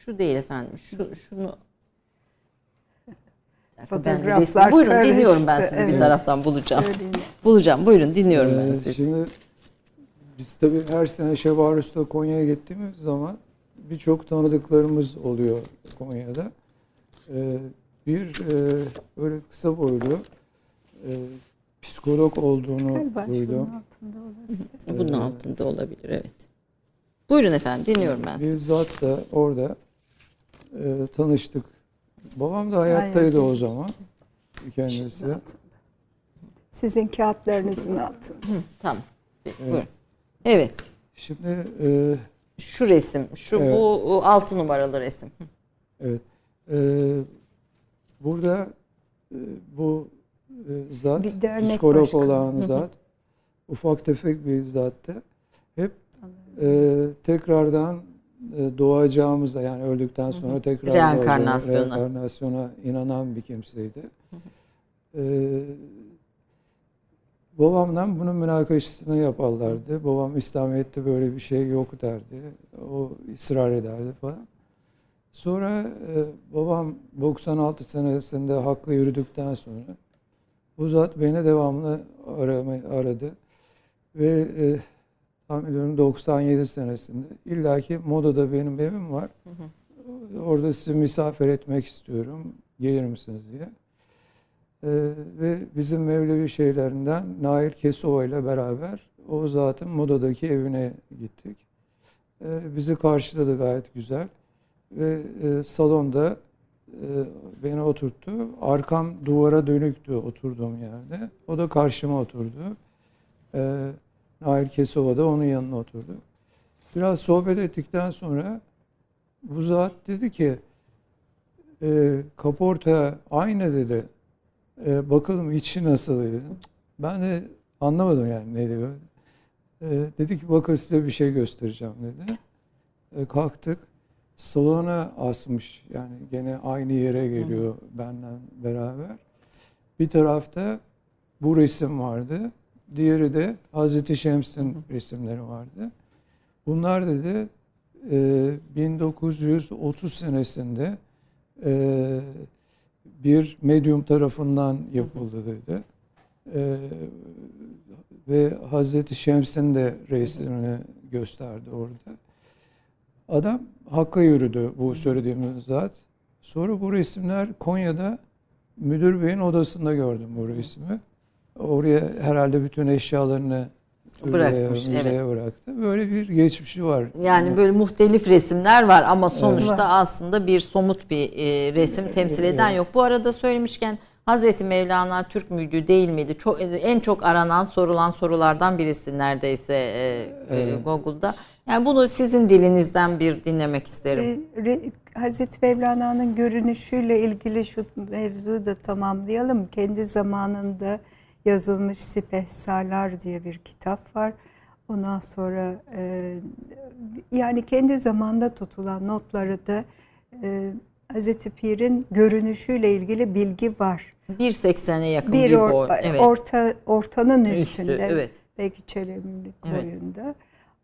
Şu değil efendim. Şu şunu Ben Fotoğraflar Buyurun karıştı, dinliyorum ben sizi bir evet. taraftan bulacağım. Söyleyin. Bulacağım. Buyurun dinliyorum ben Ee, sizi. Şimdi biz tabii her sene Şevarus'ta Konya'ya gittiğimiz zaman birçok tanıdıklarımız oluyor Konya'da. Ee, bir e, böyle kısa boylu e, psikolog olduğunu Galiba duydum. altında olabilir. Bunun Ee, altında olabilir evet. Buyurun efendim dinliyorum ben sizi. Bizzat da orada e, tanıştık. Babam da hayattaydı Hayatta. o zaman kendisi. Sizin kağıtlarınızın altında. Hı, tamam. Buyurun. Evet. Şimdi e, Şu resim, şu Evet. bu altı numaralı resim. Evet. Ee, burada e, bu e, zat, psikolog olan zat, ufak tefek bir zattı. E, tekrardan e, doğacağımıza yani öldükten sonra tekrar Reenkarnasyona. reenkarnasyona inanan bir kimseydi. Ee, babamdan bunun münakaşasını yaparlardı. Babam İslamiyet'te böyle bir şey yok derdi. O ısrar ederdi falan. Sonra e, babam 96 senesinde hakka yürüdükten sonra bu zat beni devamlı aramayı aradı. Ve e, tahmin ediyorum 97 senesinde illaki modada benim evim var. Orada sizi misafir etmek istiyorum. Gelir misiniz diye. Ee, ve bizim Mevlevi şeylerinden Nail Kesova ile beraber o zatın Moda'daki evine gittik. Ee, bizi karşıladı gayet güzel. Ve e, salonda e, beni oturttu. Arkam duvara dönüktü oturduğum yerde. O da karşıma oturdu. Ee, Nail Kesova da onun yanına oturdu. Biraz sohbet ettikten sonra bu zat dedi ki e, kaporta aynı dedi. E, bakalım içi nasıl dedi. Ben de anlamadım yani ne diyor. E, dedi ki bakın size bir şey göstereceğim dedi. E, kalktık. Salona asmış yani gene aynı yere geliyor benden beraber. Bir tarafta bu resim vardı. Diğeri de Hazreti Şems'in resimleri vardı. Bunlar dedi e, 1930 senesinde e, bir medyum tarafından yapıldı dedi. E, ve Hazreti Şems'in de reislerini gösterdi orada. Adam Hakk'a yürüdü bu söylediğimiz zat. Sonra bu resimler Konya'da müdür beyin odasında gördüm bu resmi. Oraya herhalde bütün eşyalarını Bırakmış, müzeye, müzeye bıraktı. Böyle bir geçmişi var. Yani böyle muhtelif resimler var ama sonuçta Evet. aslında bir somut bir e, resim temsil eden yok. Bu arada söylemişken Hazreti Mevlana Türk müydü değil miydi? Çok en çok aranan sorulan sorulardan birisi neredeyse e, e, Google'da. Yani bunu sizin dilinizden bir dinlemek isterim. Re- Hazreti Mevlana'nın görünüşüyle ilgili şu mevzuyu da tamamlayalım. Kendi zamanında yazılmış Sipehsalar diye bir kitap var. Ondan sonra e, yani kendi zamanda tutulan notları da e, Hazreti Pir'in görünüşüyle ilgili bilgi var. 1.80'e yakın bir, Bir or- boy. Evet. orta ortanın Üstü, üstünde. evet. Belki çelemlik Evet. boyunda.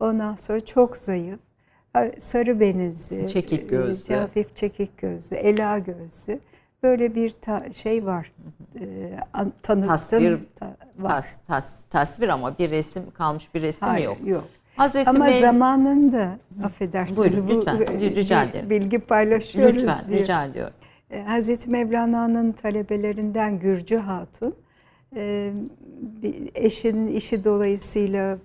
Ondan sonra çok zayıf. Sarı benizli. Çekik e, gözlü. Hafif çekik gözlü. Ela gözlü. Böyle bir ta- şey var. E, an- tanıtım Tasvir, ta- var. Tas, tas, tasvir ama bir resim kalmış bir resim Hayır, yok. yok. Hazreti Ama Mev- zamanında affedersiniz Buyurun, bu lütfen. Rica ederim. bilgi paylaşıyoruz Lütfen diye. rica ediyorum. E, Hazreti Mevlana'nın talebelerinden Gürcü Hatun e, eşinin işi dolayısıyla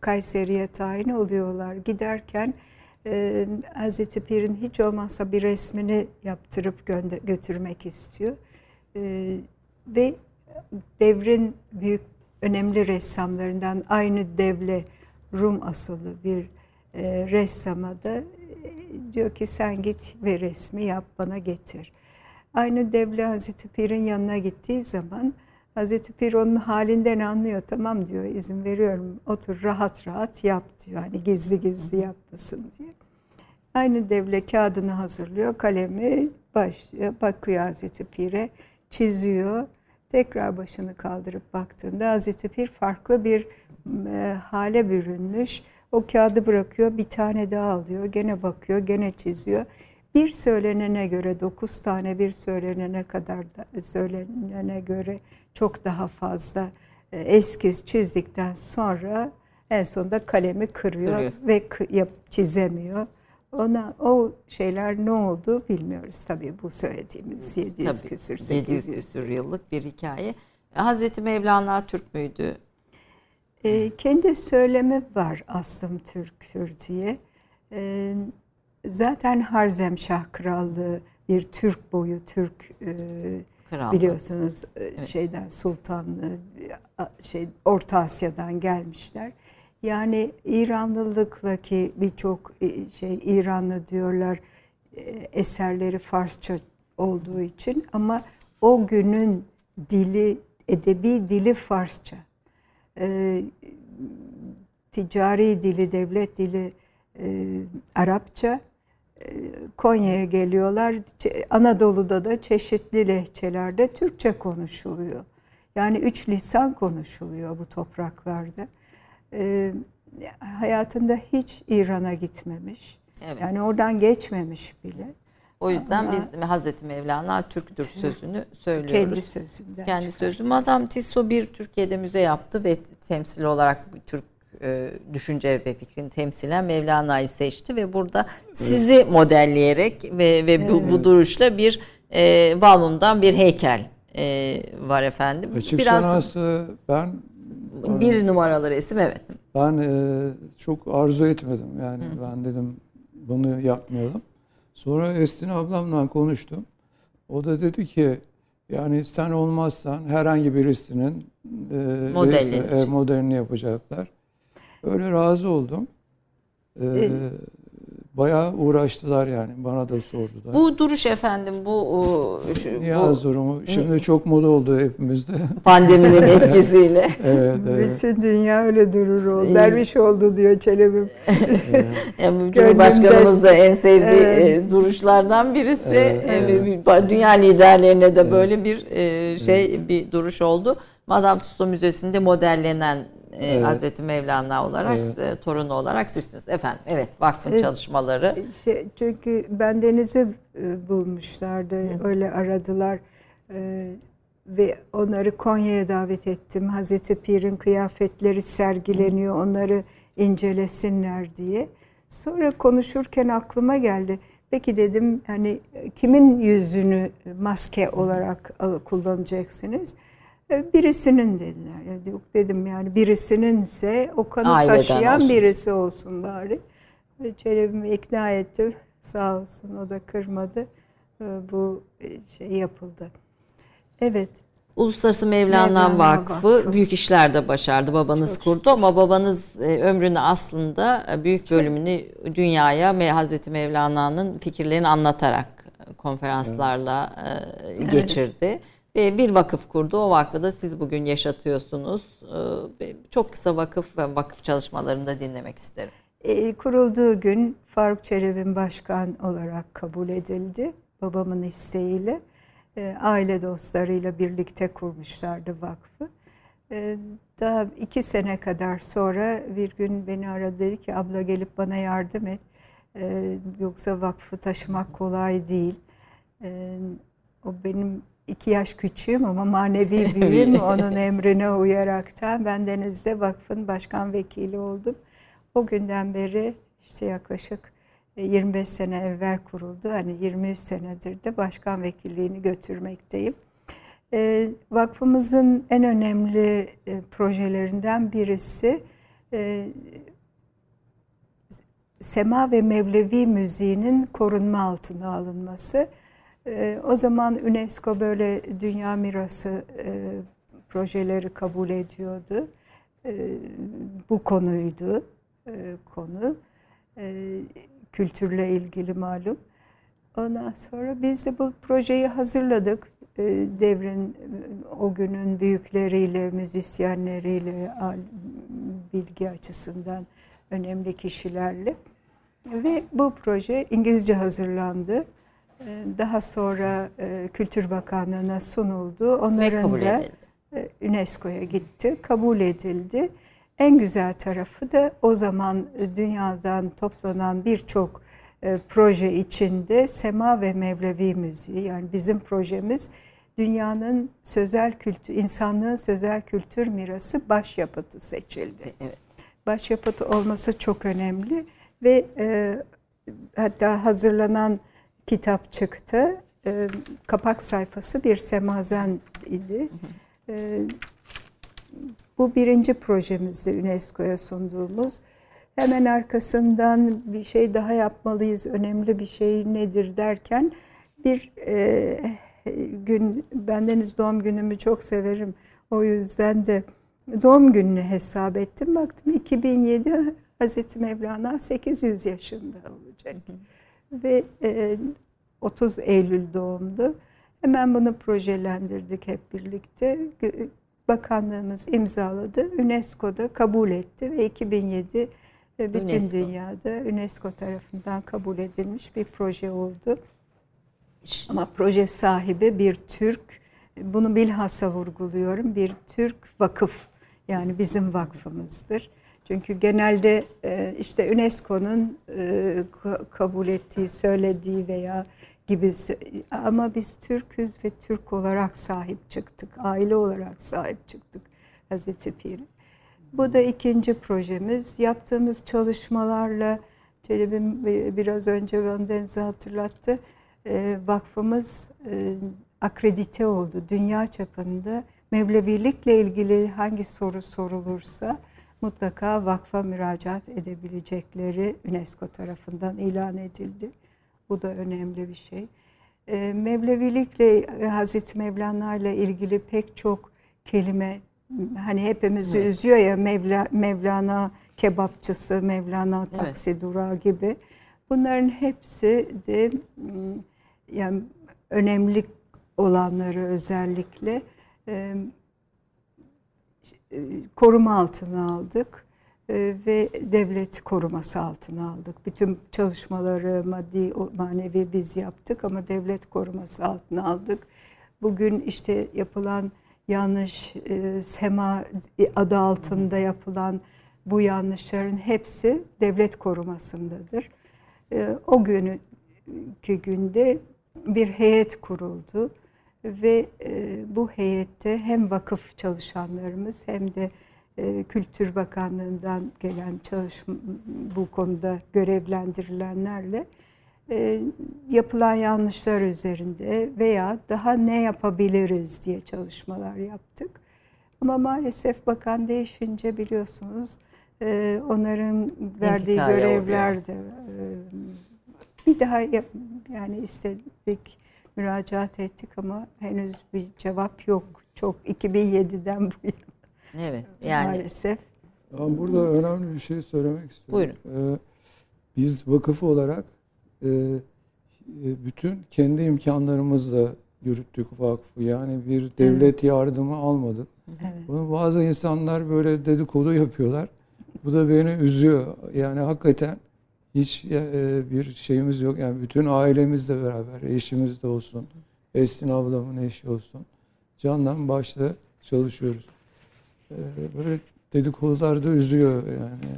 Kayseri'ye tayin oluyorlar. Giderken e, Hazreti Pir'in hiç olmazsa bir resmini yaptırıp götürmek istiyor. E, ve devrin büyük önemli ressamlarından aynı devle Rum asıllı bir e, ressama da e, diyor ki sen git ve resmi yap bana getir. Aynı devle Hazreti Pir'in yanına gittiği zaman Hazreti Pir onun halinden anlıyor. Tamam diyor izin veriyorum otur rahat rahat yap diyor. Hani gizli gizli yapmasın diye. Aynı devle kağıdını hazırlıyor, kalemi başlıyor, bakıyor Hazreti Pir'e, çiziyor. tekrar başını kaldırıp baktığında Hazreti Pir farklı bir e, hale bürünmüş. O kağıdı bırakıyor, bir tane daha alıyor, gene bakıyor, gene çiziyor. Bir söylenene göre dokuz tane bir söylenene kadar da, söylenene göre çok daha fazla e, eskiz çizdikten sonra en sonunda kalemi kırıyor, Kırıyor. ve yap, çizemiyor. Ona o şeyler ne oldu bilmiyoruz tabii bu söylediğimiz 700 Tabii, küsür 700 800 küsür yıllık bir hikaye. Hazreti Mevlana Türk müydü? E, kendi söylemi var Aslım Türk'tür diye. E, zaten Harzemşah Krallığı bir Türk boyu Türk e, Kral. biliyorsunuz e, şeyden sultanlığı şey Orta Asya'dan gelmişler. Yani İranlılıkla ki birçok e, şey İranlı diyorlar e, eserleri Farsça olduğu için ama o günün dili edebi dili Farsça. E, ticari dili, devlet dili e, Arapça. Konya'ya geliyorlar. Anadolu'da da çeşitli lehçelerde Türkçe konuşuluyor. Yani üç lisan konuşuluyor bu topraklarda. E, hayatında hiç İran'a gitmemiş. Evet. Yani oradan geçmemiş bile. O yüzden Ama- biz Hazreti Mevlana Türktür sözünü söylüyoruz. Kendi sözünden. Kendi çıkartıyor. sözü. Madame Tissot bir Türkiye'de müze yaptı ve temsil olarak bir Türk e, düşünce ve fikrini temsilen Mevlana'yı seçti ve burada sizi modelleyerek ve ve bu, bu duruşla bir e, Valun'dan bir heykel e, var efendim. Açık Biraz sanatsı ben bir numaralı resim evet. ben e, çok arzu etmedim. Yani ben dedim bunu yapmayalım. Sonra Esin ablamla konuştum. O da dedi ki yani sen olmazsan herhangi birisinin e, Modelini. e, modelini yapacaklar. Öyle razı oldum. E, E- bayağı uğraştılar yani. Bana da sordular. Bu duruş efendim bu, o, şu, Niyaz bu durumu. Şimdi çok moda oldu hepimizde. pandeminin etkisiyle. evet, evet. Bütün dünya öyle durur o. İyi. Derviş oldu diyor Çelebi. Yani Cumhurbaşkanımız da en sevdiği Evet. e, duruşlardan birisi. Evet, E, bir- Dünya liderlerine de böyle bir e, şey bir duruş oldu. Madame Tussauds Müzesi'nde modellenen e, Evet. Hazreti Mevlana olarak Evet. e, torunu olarak sizsiniz. Efendim evet vakfın Evet. çalışmaları. Şey, çünkü bendeniz'i e, bulmuşlardı. Öyle aradılar. E, ve onları Konya'ya davet ettim. Hazreti Pir'in kıyafetleri sergileniyor. Onları incelesinler diye. Sonra konuşurken aklıma geldi. Peki dedim hani kimin yüzünü maske olarak kullanacaksınız? E, Birisinin dediler. Yok dedim yani birisininse o kanı Aileden taşıyan olsun. birisi olsun bari. Çelebi'mi ikna ettim. Sağ olsun o da kırmadı. E, Bu e, şey yapıldı. Evet. Uluslararası Mevlana, Mevlana Vakfı, Vakfı. büyük işler de başardı. Babanız Çok kurdu ama babanız ömrünü aslında büyük bölümünü dünyaya Hazreti Mevlana'nın fikirlerini anlatarak konferanslarla e, geçirdi. Ve bir vakıf kurdu. O vakfı da siz bugün yaşatıyorsunuz. E, Çok kısa vakıf ve vakıf çalışmalarını da dinlemek isterim. E, kurulduğu gün Faruk Çelebi'nin başkan olarak kabul edildi. Babamın isteğiyle. E, aile dostlarıyla birlikte kurmuşlardı vakfı. E, daha iki sene kadar sonra bir gün beni aradı dedi ki abla gelip bana yardım et. Yoksa vakfı taşımak kolay değil. O benim iki yaş küçüğüm ama manevi büyüğüm. Onun emrine uyaraktan ben Deniz'de vakfın başkan vekili oldum. O günden beri işte yaklaşık e, 25 sene evvel kuruldu. Hani 23 senedir de başkan vekilliğini götürmekteyim. E, vakfımızın en önemli e, projelerinden birisi e, Sema ve Mevlevi müziğinin korunma altına alınması. E, o zaman UNESCO böyle dünya mirası e, projeleri kabul ediyordu. E, bu konuydu e, konu. E, kültürle ilgili malum. Ondan sonra biz de bu projeyi hazırladık. E, devrin o günün büyükleriyle, müzisyenleriyle, bilgi açısından önemli kişilerle. Ve bu proje İngilizce hazırlandı. E, daha sonra e, Kültür Bakanlığı'na sunuldu. Onların da e, UNESCO'ya gitti, kabul edildi. En güzel tarafı da o zaman dünyadan toplanan birçok proje içinde Sema ve Mevlevi müziği yani bizim projemiz dünyanın sözel kültür, insanlığın sözel kültür mirası başyapıtı seçildi. Evet. Başyapıtı olması çok önemli ve e, hatta hazırlanan kitap çıktı. E, kapak sayfası bir semazen idi. E, bu birinci projemizde UNESCO'ya sunduğumuz. Hemen arkasından bir şey daha yapmalıyız, önemli bir şey nedir derken bir e, gün, bendeniz doğum günümü çok severim. O yüzden de doğum gününü hesap ettim. Baktım 2007 Hazreti Mevlana 800 yaşında olacak. Ve e, 30 Eylül doğumlu. Hemen bunu projelendirdik hep birlikte. Bakanlığımız imzaladı. UNESCO'da kabul etti ve 2007 ve bütün UNESCO. dünyada UNESCO tarafından kabul edilmiş bir proje oldu. Ama proje sahibi bir Türk, bunu bilhassa vurguluyorum, bir Türk vakıf. Yani bizim vakfımızdır. Çünkü genelde e, işte UNESCO'nun e, ka- kabul ettiği, söylediği veya gibi ama biz Türk'üz ve Türk olarak sahip çıktık. Aile olarak sahip çıktık Hazreti Pir'e. Bu da ikinci projemiz. Yaptığımız çalışmalarla Çelebi'm biraz önce Vandeniz'i hatırlattı. E, vakfımız akredite oldu. Dünya çapında Mevlevilikle ilgili hangi soru sorulursa mutlaka vakfa müracaat edebilecekleri UNESCO tarafından ilan edildi. Bu da önemli bir şey. E, Mevlevilikle Hazreti Mevlana ile ilgili pek çok kelime hani hepimizi Evet. üzüyor ya Mevla, Mevlana kebapçısı, Mevlana Evet. taksi durağı gibi. Bunların hepsi de mm, yani önemli olanları özellikle koruma altına aldık e, ve devlet koruması altına aldık. Bütün çalışmaları maddi manevi biz yaptık ama devlet koruması altına aldık. Bugün işte yapılan yanlış e, SEMA adı altında yapılan bu yanlışların hepsi devlet korumasındadır. E, o günkü günde bir heyet kuruldu ve e, bu heyette hem vakıf çalışanlarımız hem de e, Kültür Bakanlığı'ndan gelen çalışma bu konuda görevlendirilenlerle e, yapılan yanlışlar üzerinde veya daha ne yapabiliriz diye çalışmalar yaptık. Ama maalesef bakan değişince biliyorsunuz onların verdiği görevler de bir daha yani istedik müracaat ettik ama henüz bir cevap yok. Çok 2007'den bu yana Evet. Yani maalesef. Ben burada önemli bir şey söylemek istiyorum. Buyurun. Ee, biz vakıf olarak e, e, bütün kendi imkanlarımızla yürüttük vakfı. Yani bir devlet yardımı almadık. Evet. Bunu bazı insanlar böyle dedikodu yapıyorlar. Bu da beni üzüyor. Yani hakikaten hiç e, bir şeyimiz yok. Yani bütün ailemizle beraber, eşimiz de olsun, Esin ablamın eşi olsun. Candan başla çalışıyoruz. E, Böyle dedikodular da üzüyor yani.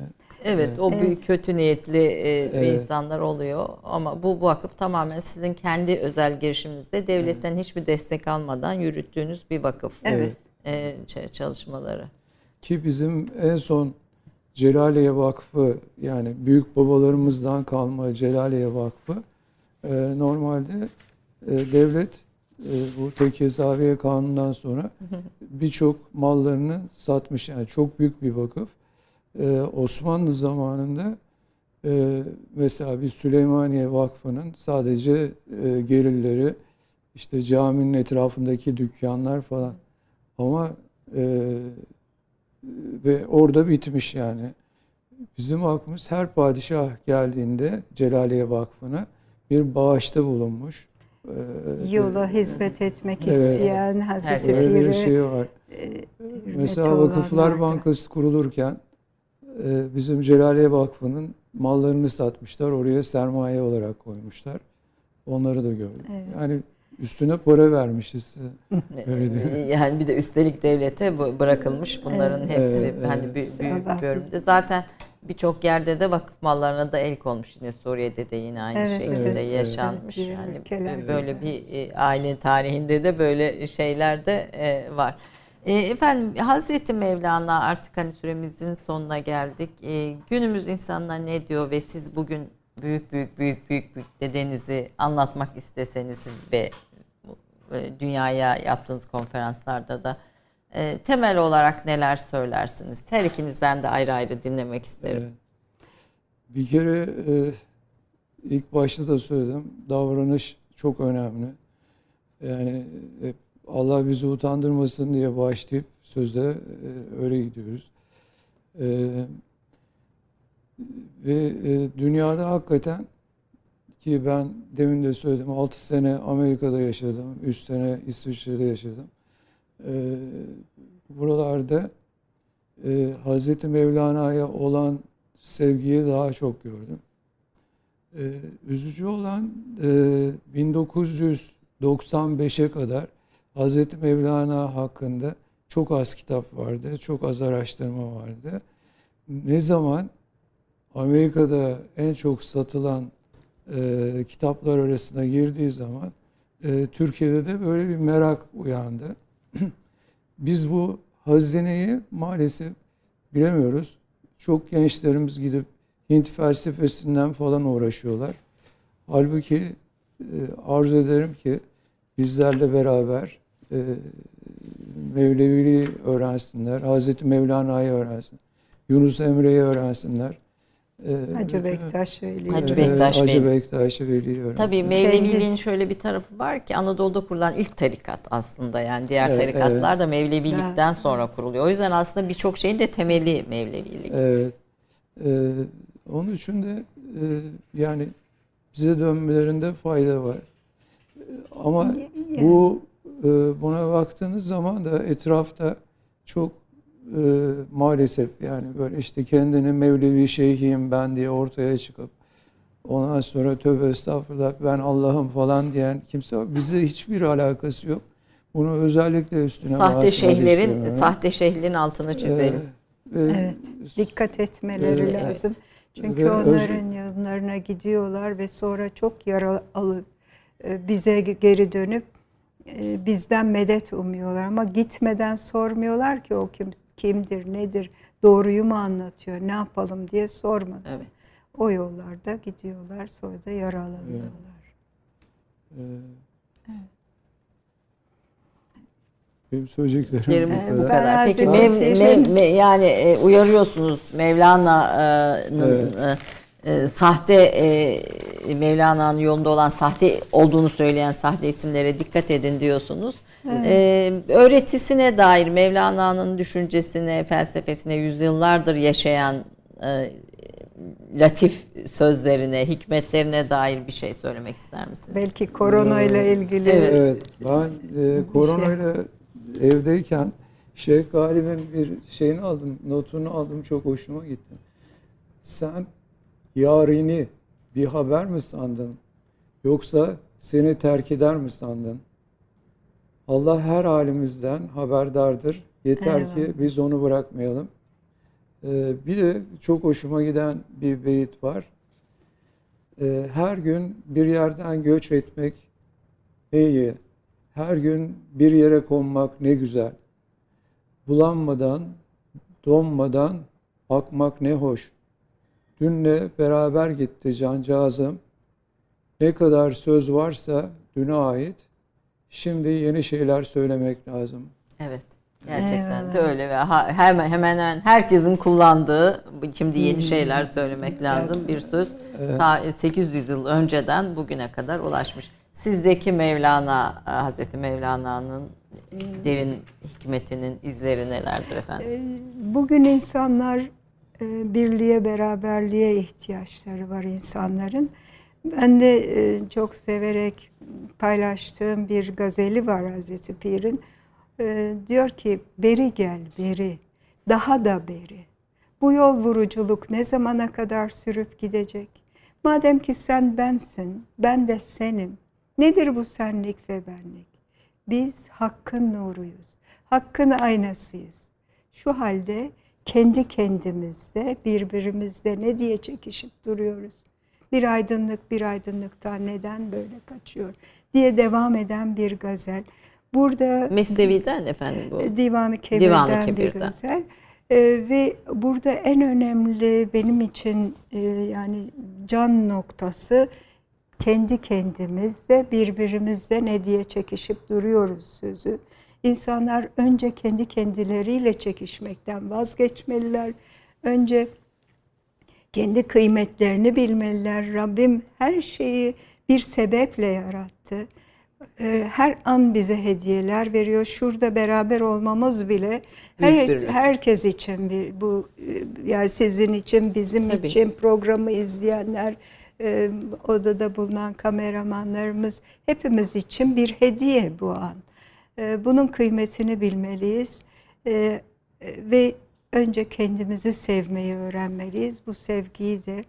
Evet, o Evet. büyük kötü niyetli e, Evet. insanlar oluyor ama bu vakıf tamamen sizin kendi özel girişiminizde devletten hiçbir destek almadan yürüttüğünüz bir vakıf Evet. e, çalışmaları. Ki bizim en son Celaliye Vakfı yani büyük babalarımızdan kalma Celaliye Vakfı e, normalde e, devlet e, bu Tekezaviye Kanunu'ndan sonra birçok mallarını satmış. Yani çok büyük bir vakıf. E, Osmanlı zamanında e, mesela bir Süleymaniye Vakfı'nın sadece e, gelirleri işte caminin etrafındaki dükkanlar falan ama e, ve orada bitmiş yani. Bizim vakfımız her padişah geldiğinde Celaliye Vakfı'na bir bağışta bulunmuş. Ee, Yola hizmet etmek Evet. isteyen Hazreti Herkes. Öyle bir Pir'e şey var. e, Mesela Vakıflar. Bankası kurulurken e, bizim Celaliye Vakfı'nın mallarını satmışlar. Oraya sermaye olarak koymuşlar. Onları da gördüm. Evet. Yani üstüne para değil. Yani bir de üstelik devlete bırakılmış bunların Evet. hepsi Evet, hani evet. büyük, büyük görümde. Zaten birçok yerde de vakıf mallarına da el konmuş yine Suriye'de de yine aynı Evet, şekilde evet, yaşanmış. evet. Yani ülkelerde böyle bir e, aile tarihinde de böyle şeyler de e, var. E, Efendim Hazreti Mevlana artık hani süremizin sonuna geldik. Günümüz insanlar ne diyor ve siz bugün büyük büyük büyük büyük büyük dedenizi anlatmak isteseniz ve e, dünyaya yaptığınız konferanslarda da e, temel olarak neler söylersiniz? Her ikinizden de ayrı ayrı dinlemek isterim. Bir kere e, ilk başta da söyledim. Davranış çok önemli. Yani hep Allah bizi utandırmasın diye başlayıp sözde e, öyle gidiyoruz. E, ve e, dünyada hakikaten ki ben demin de söyledim 6 sene Amerika'da yaşadım, 3 sene İsviçre'de yaşadım. E, buralarda e, Hazreti Mevlana'ya olan sevgiyi daha çok gördüm. E, üzücü olan e, 1995'e kadar Hazreti Mevlana hakkında çok az kitap vardı, çok az araştırma vardı. Ne zaman Amerika'da en çok satılan e, kitaplar arasına girdiği zaman e, Türkiye'de de böyle bir merak uyandı. Biz bu hazineyi maalesef bilemiyoruz. Çok gençlerimiz gidip Hint felsefesinden falan uğraşıyorlar. Halbuki e, arzu ederim ki bizlerle beraber e, Mevleviliği öğrensinler, Hazreti Mevlana'yı öğrensinler, Yunus Emre'yi öğrensinler. E, Hacı Bektaş Veli. Hacı e, Bektaş Hacı Veli. Bektaş. Tabii Mevleviliğin şöyle bir tarafı var ki Anadolu'da kurulan ilk tarikat aslında yani diğer Evet, tarikatlar da Mevlevilikten Evet, sonra kuruluyor. O yüzden aslında birçok şeyin de temeli Mevlevilik. Evet. Ee, onun için de e, yani bize dönmelerinde fayda var. Ee, Ama bu e, buna baktığınız zaman da etrafta çok e, maalesef yani böyle işte kendini Mevlevi şeyhiyim ben diye ortaya çıkıp ondan sonra tövbe estağfurullah ben Allah'ım falan diyen kimse var. Bize hiçbir alakası yok. Bunu özellikle üstüne Sahte şeyhlerin istiyorum. sahte şeyhlerin altını çizelim. Ee, ve- Evet. Dikkat etmeleri Evet. lazım. Çünkü Ve onların yanlarına gidiyorlar ve sonra çok yara alıp e, bize geri dönüp e, bizden medet umuyorlar ama gitmeden sormuyorlar ki o kim kimdir, nedir, doğruyu mu anlatıyor, ne yapalım diye sormadan. Evet. O yollarda gidiyorlar sonra da yaralanıyorlar. Ee, Benim söyleyeceklerim Yerim bu bu kadar. kadar. Peki Mev- Mev- Me- yani e, uyarıyorsunuz Mevlana'nın Evet. e, e, sahte e, Mevlana'nın yolunda olan sahte olduğunu söyleyen sahte isimlere dikkat edin diyorsunuz. E, öğretisine dair Mevlana'nın düşüncesine, felsefesine yüzyıllardır yaşayan e, latif sözlerine, hikmetlerine dair bir şey söylemek ister misiniz? Belki korona ile ilgili Evet. Evet, ben e, koronayla evdeyken Şeyh Galip'in bir şeyini aldım, notunu aldım, çok hoşuma gitti. Sen yarini bir haber mi sandın? Yoksa seni terk eder mi sandın? Allah her halimizden haberdardır. Yeter ki Eyvallah. biz onu bırakmayalım. Ee, bir de çok hoşuma giden bir beyit var. Ee, her gün bir yerden göç etmek iyi. Her gün bir yere konmak ne güzel. Bulanmadan, donmadan akmak ne hoş. Dünle beraber gitti cancağızım. Ne kadar söz varsa düne ait. Şimdi yeni şeyler söylemek lazım. Evet. Gerçekten de Eyvallah. öyle ve hemen hemen herkesin kullandığı şimdi yeni şeyler söylemek lazım bir söz ta 800 yıl önceden bugüne kadar ulaşmış. Sizdeki Mevlana Hazreti Mevlana'nın derin hikmetinin izleri nelerdir efendim? Ee, Bugün insanlar e, birliğe, beraberliğe ihtiyaçları var insanların. Ben de e, çok severek paylaştığım bir gazeli var Hazreti Pir'in. E, Diyor ki, beri gel, beri, daha da beri. Bu yol vuruculuk ne zamana kadar sürüp gidecek? Madem ki sen bensin, ben de senim. Nedir bu senlik ve benlik? Biz hakkın nuruyuz. Hakkın aynasıyız. Şu halde kendi kendimizde, birbirimizde ne diye çekişip duruyoruz? Bir aydınlık bir aydınlıktan neden böyle kaçıyor diye devam eden bir gazel. Burada Mesnevi'den efendim bu. Divanı Kebir'den Divanı bir Kebir'den. gazel. Ee, ve burada en önemli benim için e, yani can noktası kendi kendimizde birbirimizde ne diye çekişip duruyoruz sözü. İnsanlar önce kendi kendileriyle çekişmekten vazgeçmeliler. Önce kendi kıymetlerini bilmeliler. Rabbim her şeyi bir sebeple yarattı. Ee, Her an bize hediyeler veriyor. Şurada beraber olmamız bile her, herkes için bir bu e, yani sizin için, bizim Tabii. için, programı izleyenler, e, odada bulunan kameramanlarımız hepimiz için bir hediye bu an. E, Bunun kıymetini bilmeliyiz. E, e, Ve önce kendimizi sevmeyi öğrenmeliyiz. Bu sevgiyi de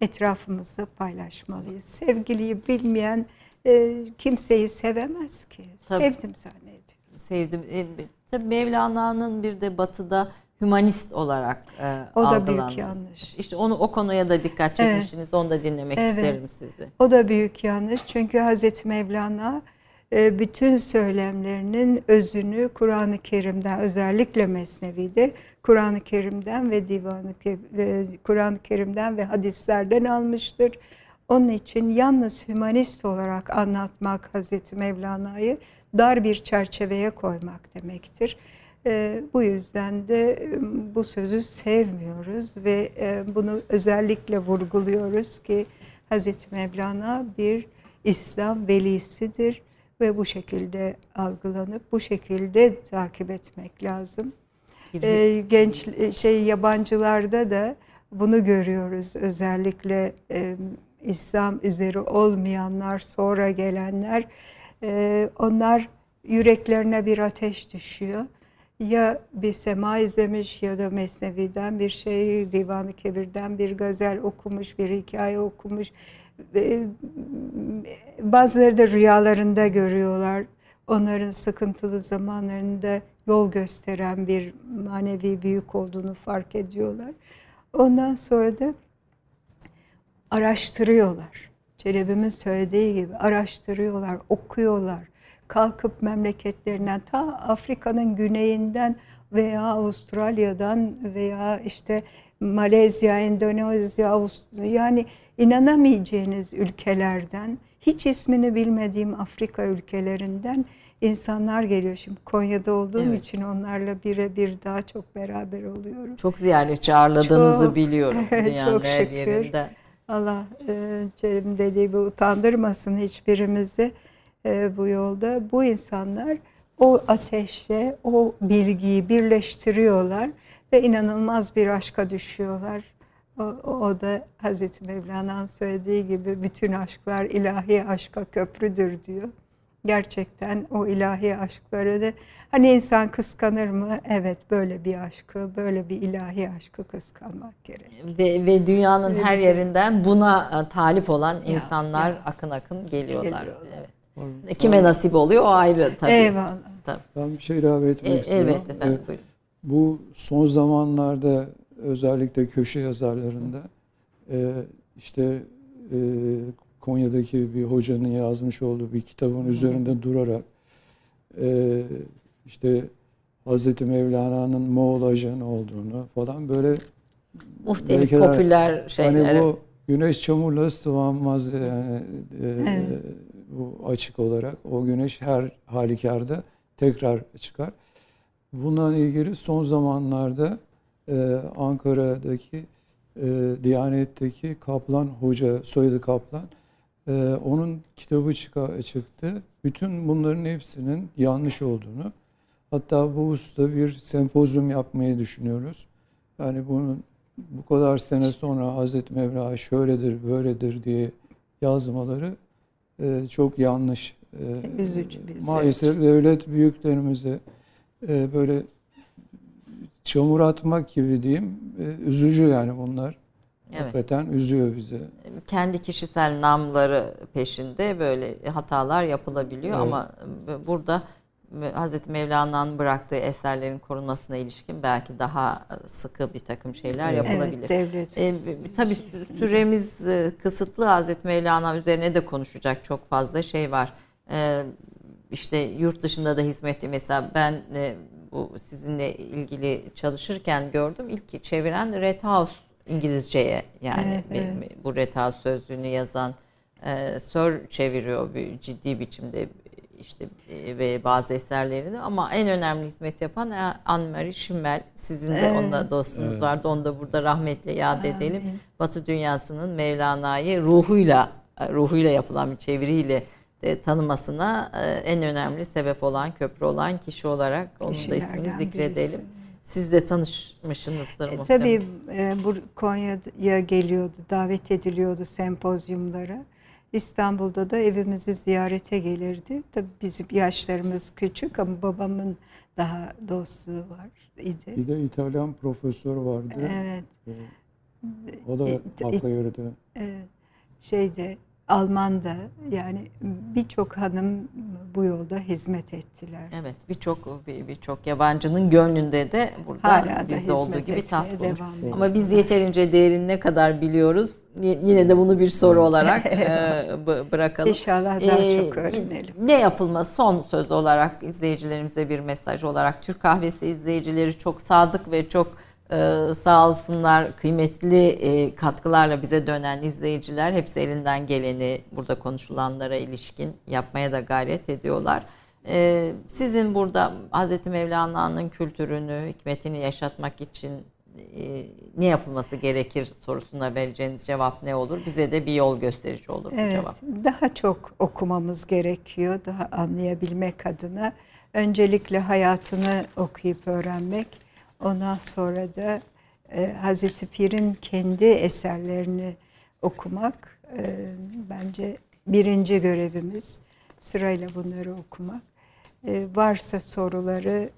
etrafımızda paylaşmalıyız. Sevgiliyi bilmeyen e, kimseyi sevemez ki. Tabii. Sevdim zannediyor. sevdim. E, tabii Mevlana'nın bir de batıda hümanist olarak e, O da büyük yanlış. İşte onu o konuya da dikkat Evet. çekmişsiniz. Onu da dinlemek Evet. isterim sizi. O da büyük yanlış. Çünkü Hazreti Mevlana bütün söylemlerinin özünü Kur'an-ı Kerim'den özellikle Mesnevi'de Kur'an-ı Kerim'den ve Divan-ı Kur'an-ı Kerim'den ve hadislerden almıştır. Onun için yalnız hümanist olarak anlatmak Hazreti Mevlana'yı dar bir çerçeveye koymak demektir. E, bu yüzden de e, bu sözü sevmiyoruz ve e, bunu özellikle vurguluyoruz ki Hazreti Mevlana bir İslam velisidir ve bu şekilde algılanıp bu şekilde takip etmek lazım. Ee, genç e, şey yabancılarda da bunu görüyoruz. Özellikle e, İslam üzeri olmayanlar, sonra gelenler, e, onlar yüreklerine bir ateş düşüyor. Ya bir sema izlemiş ya da Mesnevi'den bir şey, Divan-ı Kebir'den bir gazel okumuş, bir hikaye okumuş. Ve bazıları da rüyalarında görüyorlar. Onların sıkıntılı zamanlarında yol gösteren bir manevi büyük olduğunu fark ediyorlar. Ondan sonra da araştırıyorlar. Çelebi'min söylediği gibi araştırıyorlar, okuyorlar. Kalkıp memleketlerinden ta Afrika'nın güneyinden veya Avustralya'dan veya işte Malezya, Endonezya, Avust- yani inanamayacağınız ülkelerden, hiç ismini bilmediğim Afrika ülkelerinden insanlar geliyor. Şimdi Konya'da olduğum Evet. için onlarla birebir daha çok beraber oluyorum. Çok ziyaretçi ağırladığınızı Çok, biliyorum dünyanın çok her şükür. yerinden. Allah e, Cerim dediği gibi utandırmasın hiçbirimizi e, bu yolda. Bu insanlar o ateşle o bilgiyi birleştiriyorlar ve inanılmaz bir aşka düşüyorlar. O, o da Hazreti Mevlana'nın söylediği gibi bütün aşklar ilahi aşka köprüdür diyor. Gerçekten o ilahi aşkları da hani insan kıskanır mı? Evet böyle bir aşkı, böyle bir ilahi aşkı kıskanmak gerek. Ve, ve dünyanın her Bize- yerinden buna e, talip olan insanlar akın akın geliyorlar. Geliyorlar. Evet. Kime nasip oluyor o ayrı tabii. Eyvallah. Tabii. Ben bir şey ilave etmek E, istiyorum. elbet efendim. Ee, buyurun. Bu son zamanlarda özellikle köşe yazarlarında e, işte e, Konya'daki bir hocanın yazmış olduğu bir kitabın üzerinde durarak e, işte Hazreti Mevlana'nın Moğol ajanı olduğunu falan böyle Muhtelif belki de popüler şeyler. Hani bu güneş çamurla sıvanmaz yani e, Evet. bu açık olarak. O güneş her halükarda tekrar çıkar. Bununla ilgili son zamanlarda e, Ankara'daki e, Diyanet'teki Kaplan Hoca, soyadı Kaplan, e, onun kitabı çıka, çıktı. Bütün bunların hepsinin yanlış olduğunu, hatta bu hususta bir sempozyum yapmayı düşünüyoruz. Yani bunun bu kadar sene sonra Hazreti Mevla şöyledir, böyledir diye yazmaları e, çok yanlış. E, Üzücü bir Maalesef devlet büyüklerimize e, böyle çamur atmak gibi diyeyim. e, üzücü yani bunlar. Evet. Hakikaten üzüyor bizi. kendi kişisel namları peşinde böyle hatalar yapılabiliyor Evet. ama burada Hazreti Mevlana'nın bıraktığı eserlerin korunmasına ilişkin belki daha sıkı bir takım şeyler Evet. yapılabilir. Evet, devlet. E, tabii sü- süremiz kısıtlı Hazreti Mevlana üzerine de konuşacak çok fazla şey var. E, işte yurt dışında da hizmetli mesela ben e, bu sizinle ilgili çalışırken gördüm ilk çeviren Red House İngilizceye yani Evet, bir- bu Red House sözlüğünü yazan e, Sir çeviriyor bir ciddi biçimde işte e, ve bazı eserlerini ama en önemli hizmet yapan e, Anne-Marie Schimmel sizin de Evet. onunla dostunuz Evet. vardı onu da burada rahmetle yad edelim. Amin. Batı dünyasının Mevlana'yı ruhuyla ruhuyla yapılan bir çeviriyle de tanımasına e, en önemli sebep olan köprü olan kişi olarak onun da ismini zikredelim. birisi. Siz de tanışmışsınızdır E, muhtemelen. tabii e, bu Konya'ya geliyordu, davet ediliyordu sempozyumlara. İstanbul'da da evimizi ziyarete gelirdi. Tabii bizim yaşlarımız küçük ama babamın daha dostluğu var idi. Bir de İtalyan profesör vardı. Evet, O da E, hakka yürüdü. evet. Şeyde Alman'da yani birçok hanım bu yolda hizmet ettiler. Evet birçok bir- birçok yabancının gönlünde de burada Hala bizde olduğu gibi taht bulmuş. Ama biz yeterince değerini ne kadar biliyoruz? Yine de bunu bir soru olarak e, bırakalım. İnşallah daha Ee, çok öğrenelim. Ne yapılması son söz olarak izleyicilerimize bir mesaj olarak Türk Kahvesi izleyicileri çok sadık ve çok e, sağ olsunlar kıymetli e, katkılarla bize dönen izleyiciler hepsi elinden geleni burada konuşulanlara ilişkin yapmaya da gayret ediyorlar. E, sizin burada Hazreti Mevlana'nın kültürünü, hikmetini yaşatmak için e, ne yapılması gerekir sorusuna vereceğiniz cevap ne olur? Bize de bir yol gösterici olur bu Evet, cevap. daha çok okumamız gerekiyor, daha anlayabilmek adına. Öncelikle hayatını okuyup öğrenmek, ondan sonra da e, Hazreti Pir'in kendi eserlerini okumak e, bence birinci görevimiz. Sırayla bunları okumak. E, varsa soruları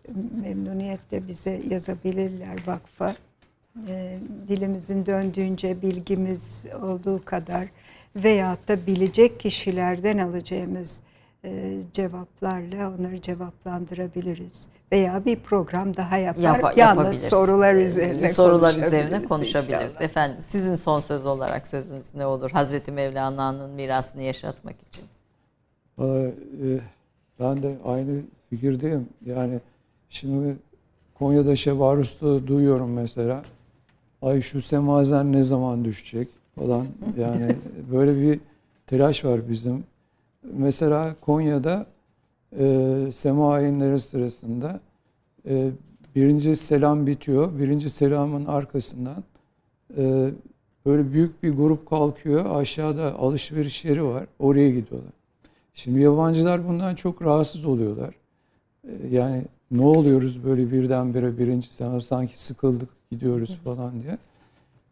memnuniyetle bize yazabilirler vakfa. E, dilimizin döndüğünce bilgimiz olduğu kadar veyahut da bilecek kişilerden alacağımız e, cevaplarla onları cevaplandırabiliriz. Veya bir program daha yapar. Yapa- Yalnız sorular Ee, üzerine sorular konuşabiliriz üzerine konuşabiliriz. inşallah. Efendim sizin son söz olarak sözünüz ne olur? Hazreti Mevlana'nın mirasını yaşatmak için. Valla, e, Ben de aynı fikirdeyim. Yani şimdi Konya'da Şevarus'ta duyuyorum mesela. Ay şu semazen ne zaman düşecek falan. Yani böyle bir telaş var bizim. Mesela Konya'da e, sema ayinleri sırasında e, birinci selam bitiyor. Birinci selamın arkasından e, böyle büyük bir grup kalkıyor. Aşağıda alışveriş yeri var. Oraya gidiyorlar. Şimdi yabancılar bundan çok rahatsız oluyorlar. Ee, Yani ne oluyoruz böyle birdenbire birinci selam sanki sıkıldık gidiyoruz falan diye.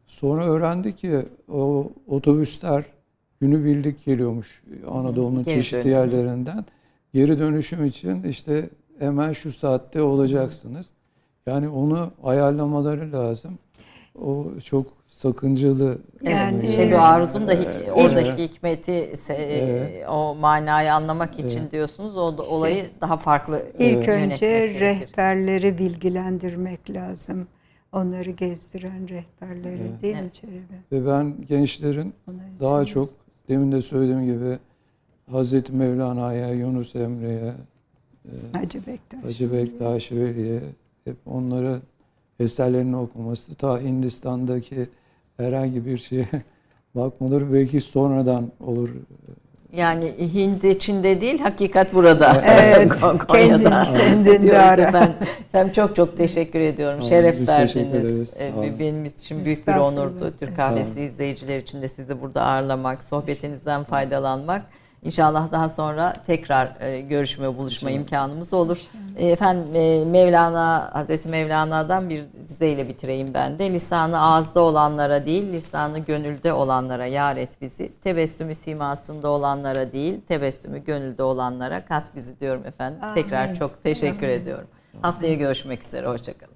Sonra öğrendik ki o otobüsler günübirlik geliyormuş Anadolu'nun Geri çeşitli dönüyor. yerlerinden. Geri dönüşüm için işte hemen şu saatte olacaksınız. Yani onu ayarlamaları lazım. O çok sakıncalı. Yani- Şebi Aruz'un da hik- Evet. oradaki hikmeti, se- Evet. o manayı anlamak için Evet. diyorsunuz. O da, olayı daha farklı İlk yönetmek önce gerekir. rehberleri bilgilendirmek lazım. Onları gezdiren rehberleri Evet. değil mi Evet. Çelebi? Ve ben gençlerin Onları daha çok demin de söylediğim gibi Hazreti Mevlana'ya, Yunus Emre'ye, Hacı Bektaş. Hacı Bektaş Veli'ye hep onlara eserlerini okuması ta Hindistan'daki herhangi bir şeye bakmaları belki sonradan olur. Yani Hint içinde değil, hakikat burada. Evet, Kon- kendin, kendinde ara. efendim. Çok çok teşekkür ediyorum. Sağ olun, Şeref verdiniz. Ee. Benim için büyük bir onurdu. Türk. Kahvesi izleyiciler için de sizi burada ağırlamak, sohbetinizden faydalanmak. İnşallah daha sonra tekrar e, görüşme, buluşma imkanımız olur. E, Efendim e, Mevlana, Hazreti Mevlana'dan bir dizeyle bitireyim ben de. Lisanı ağızda olanlara değil, lisanı gönülde olanlara yar et bizi. Tebessümü simasında olanlara değil, tebessümü gönülde olanlara kat bizi diyorum efendim. Tekrar Amin. çok teşekkür ediyorum. Haftaya görüşmek üzere, hoşçakalın.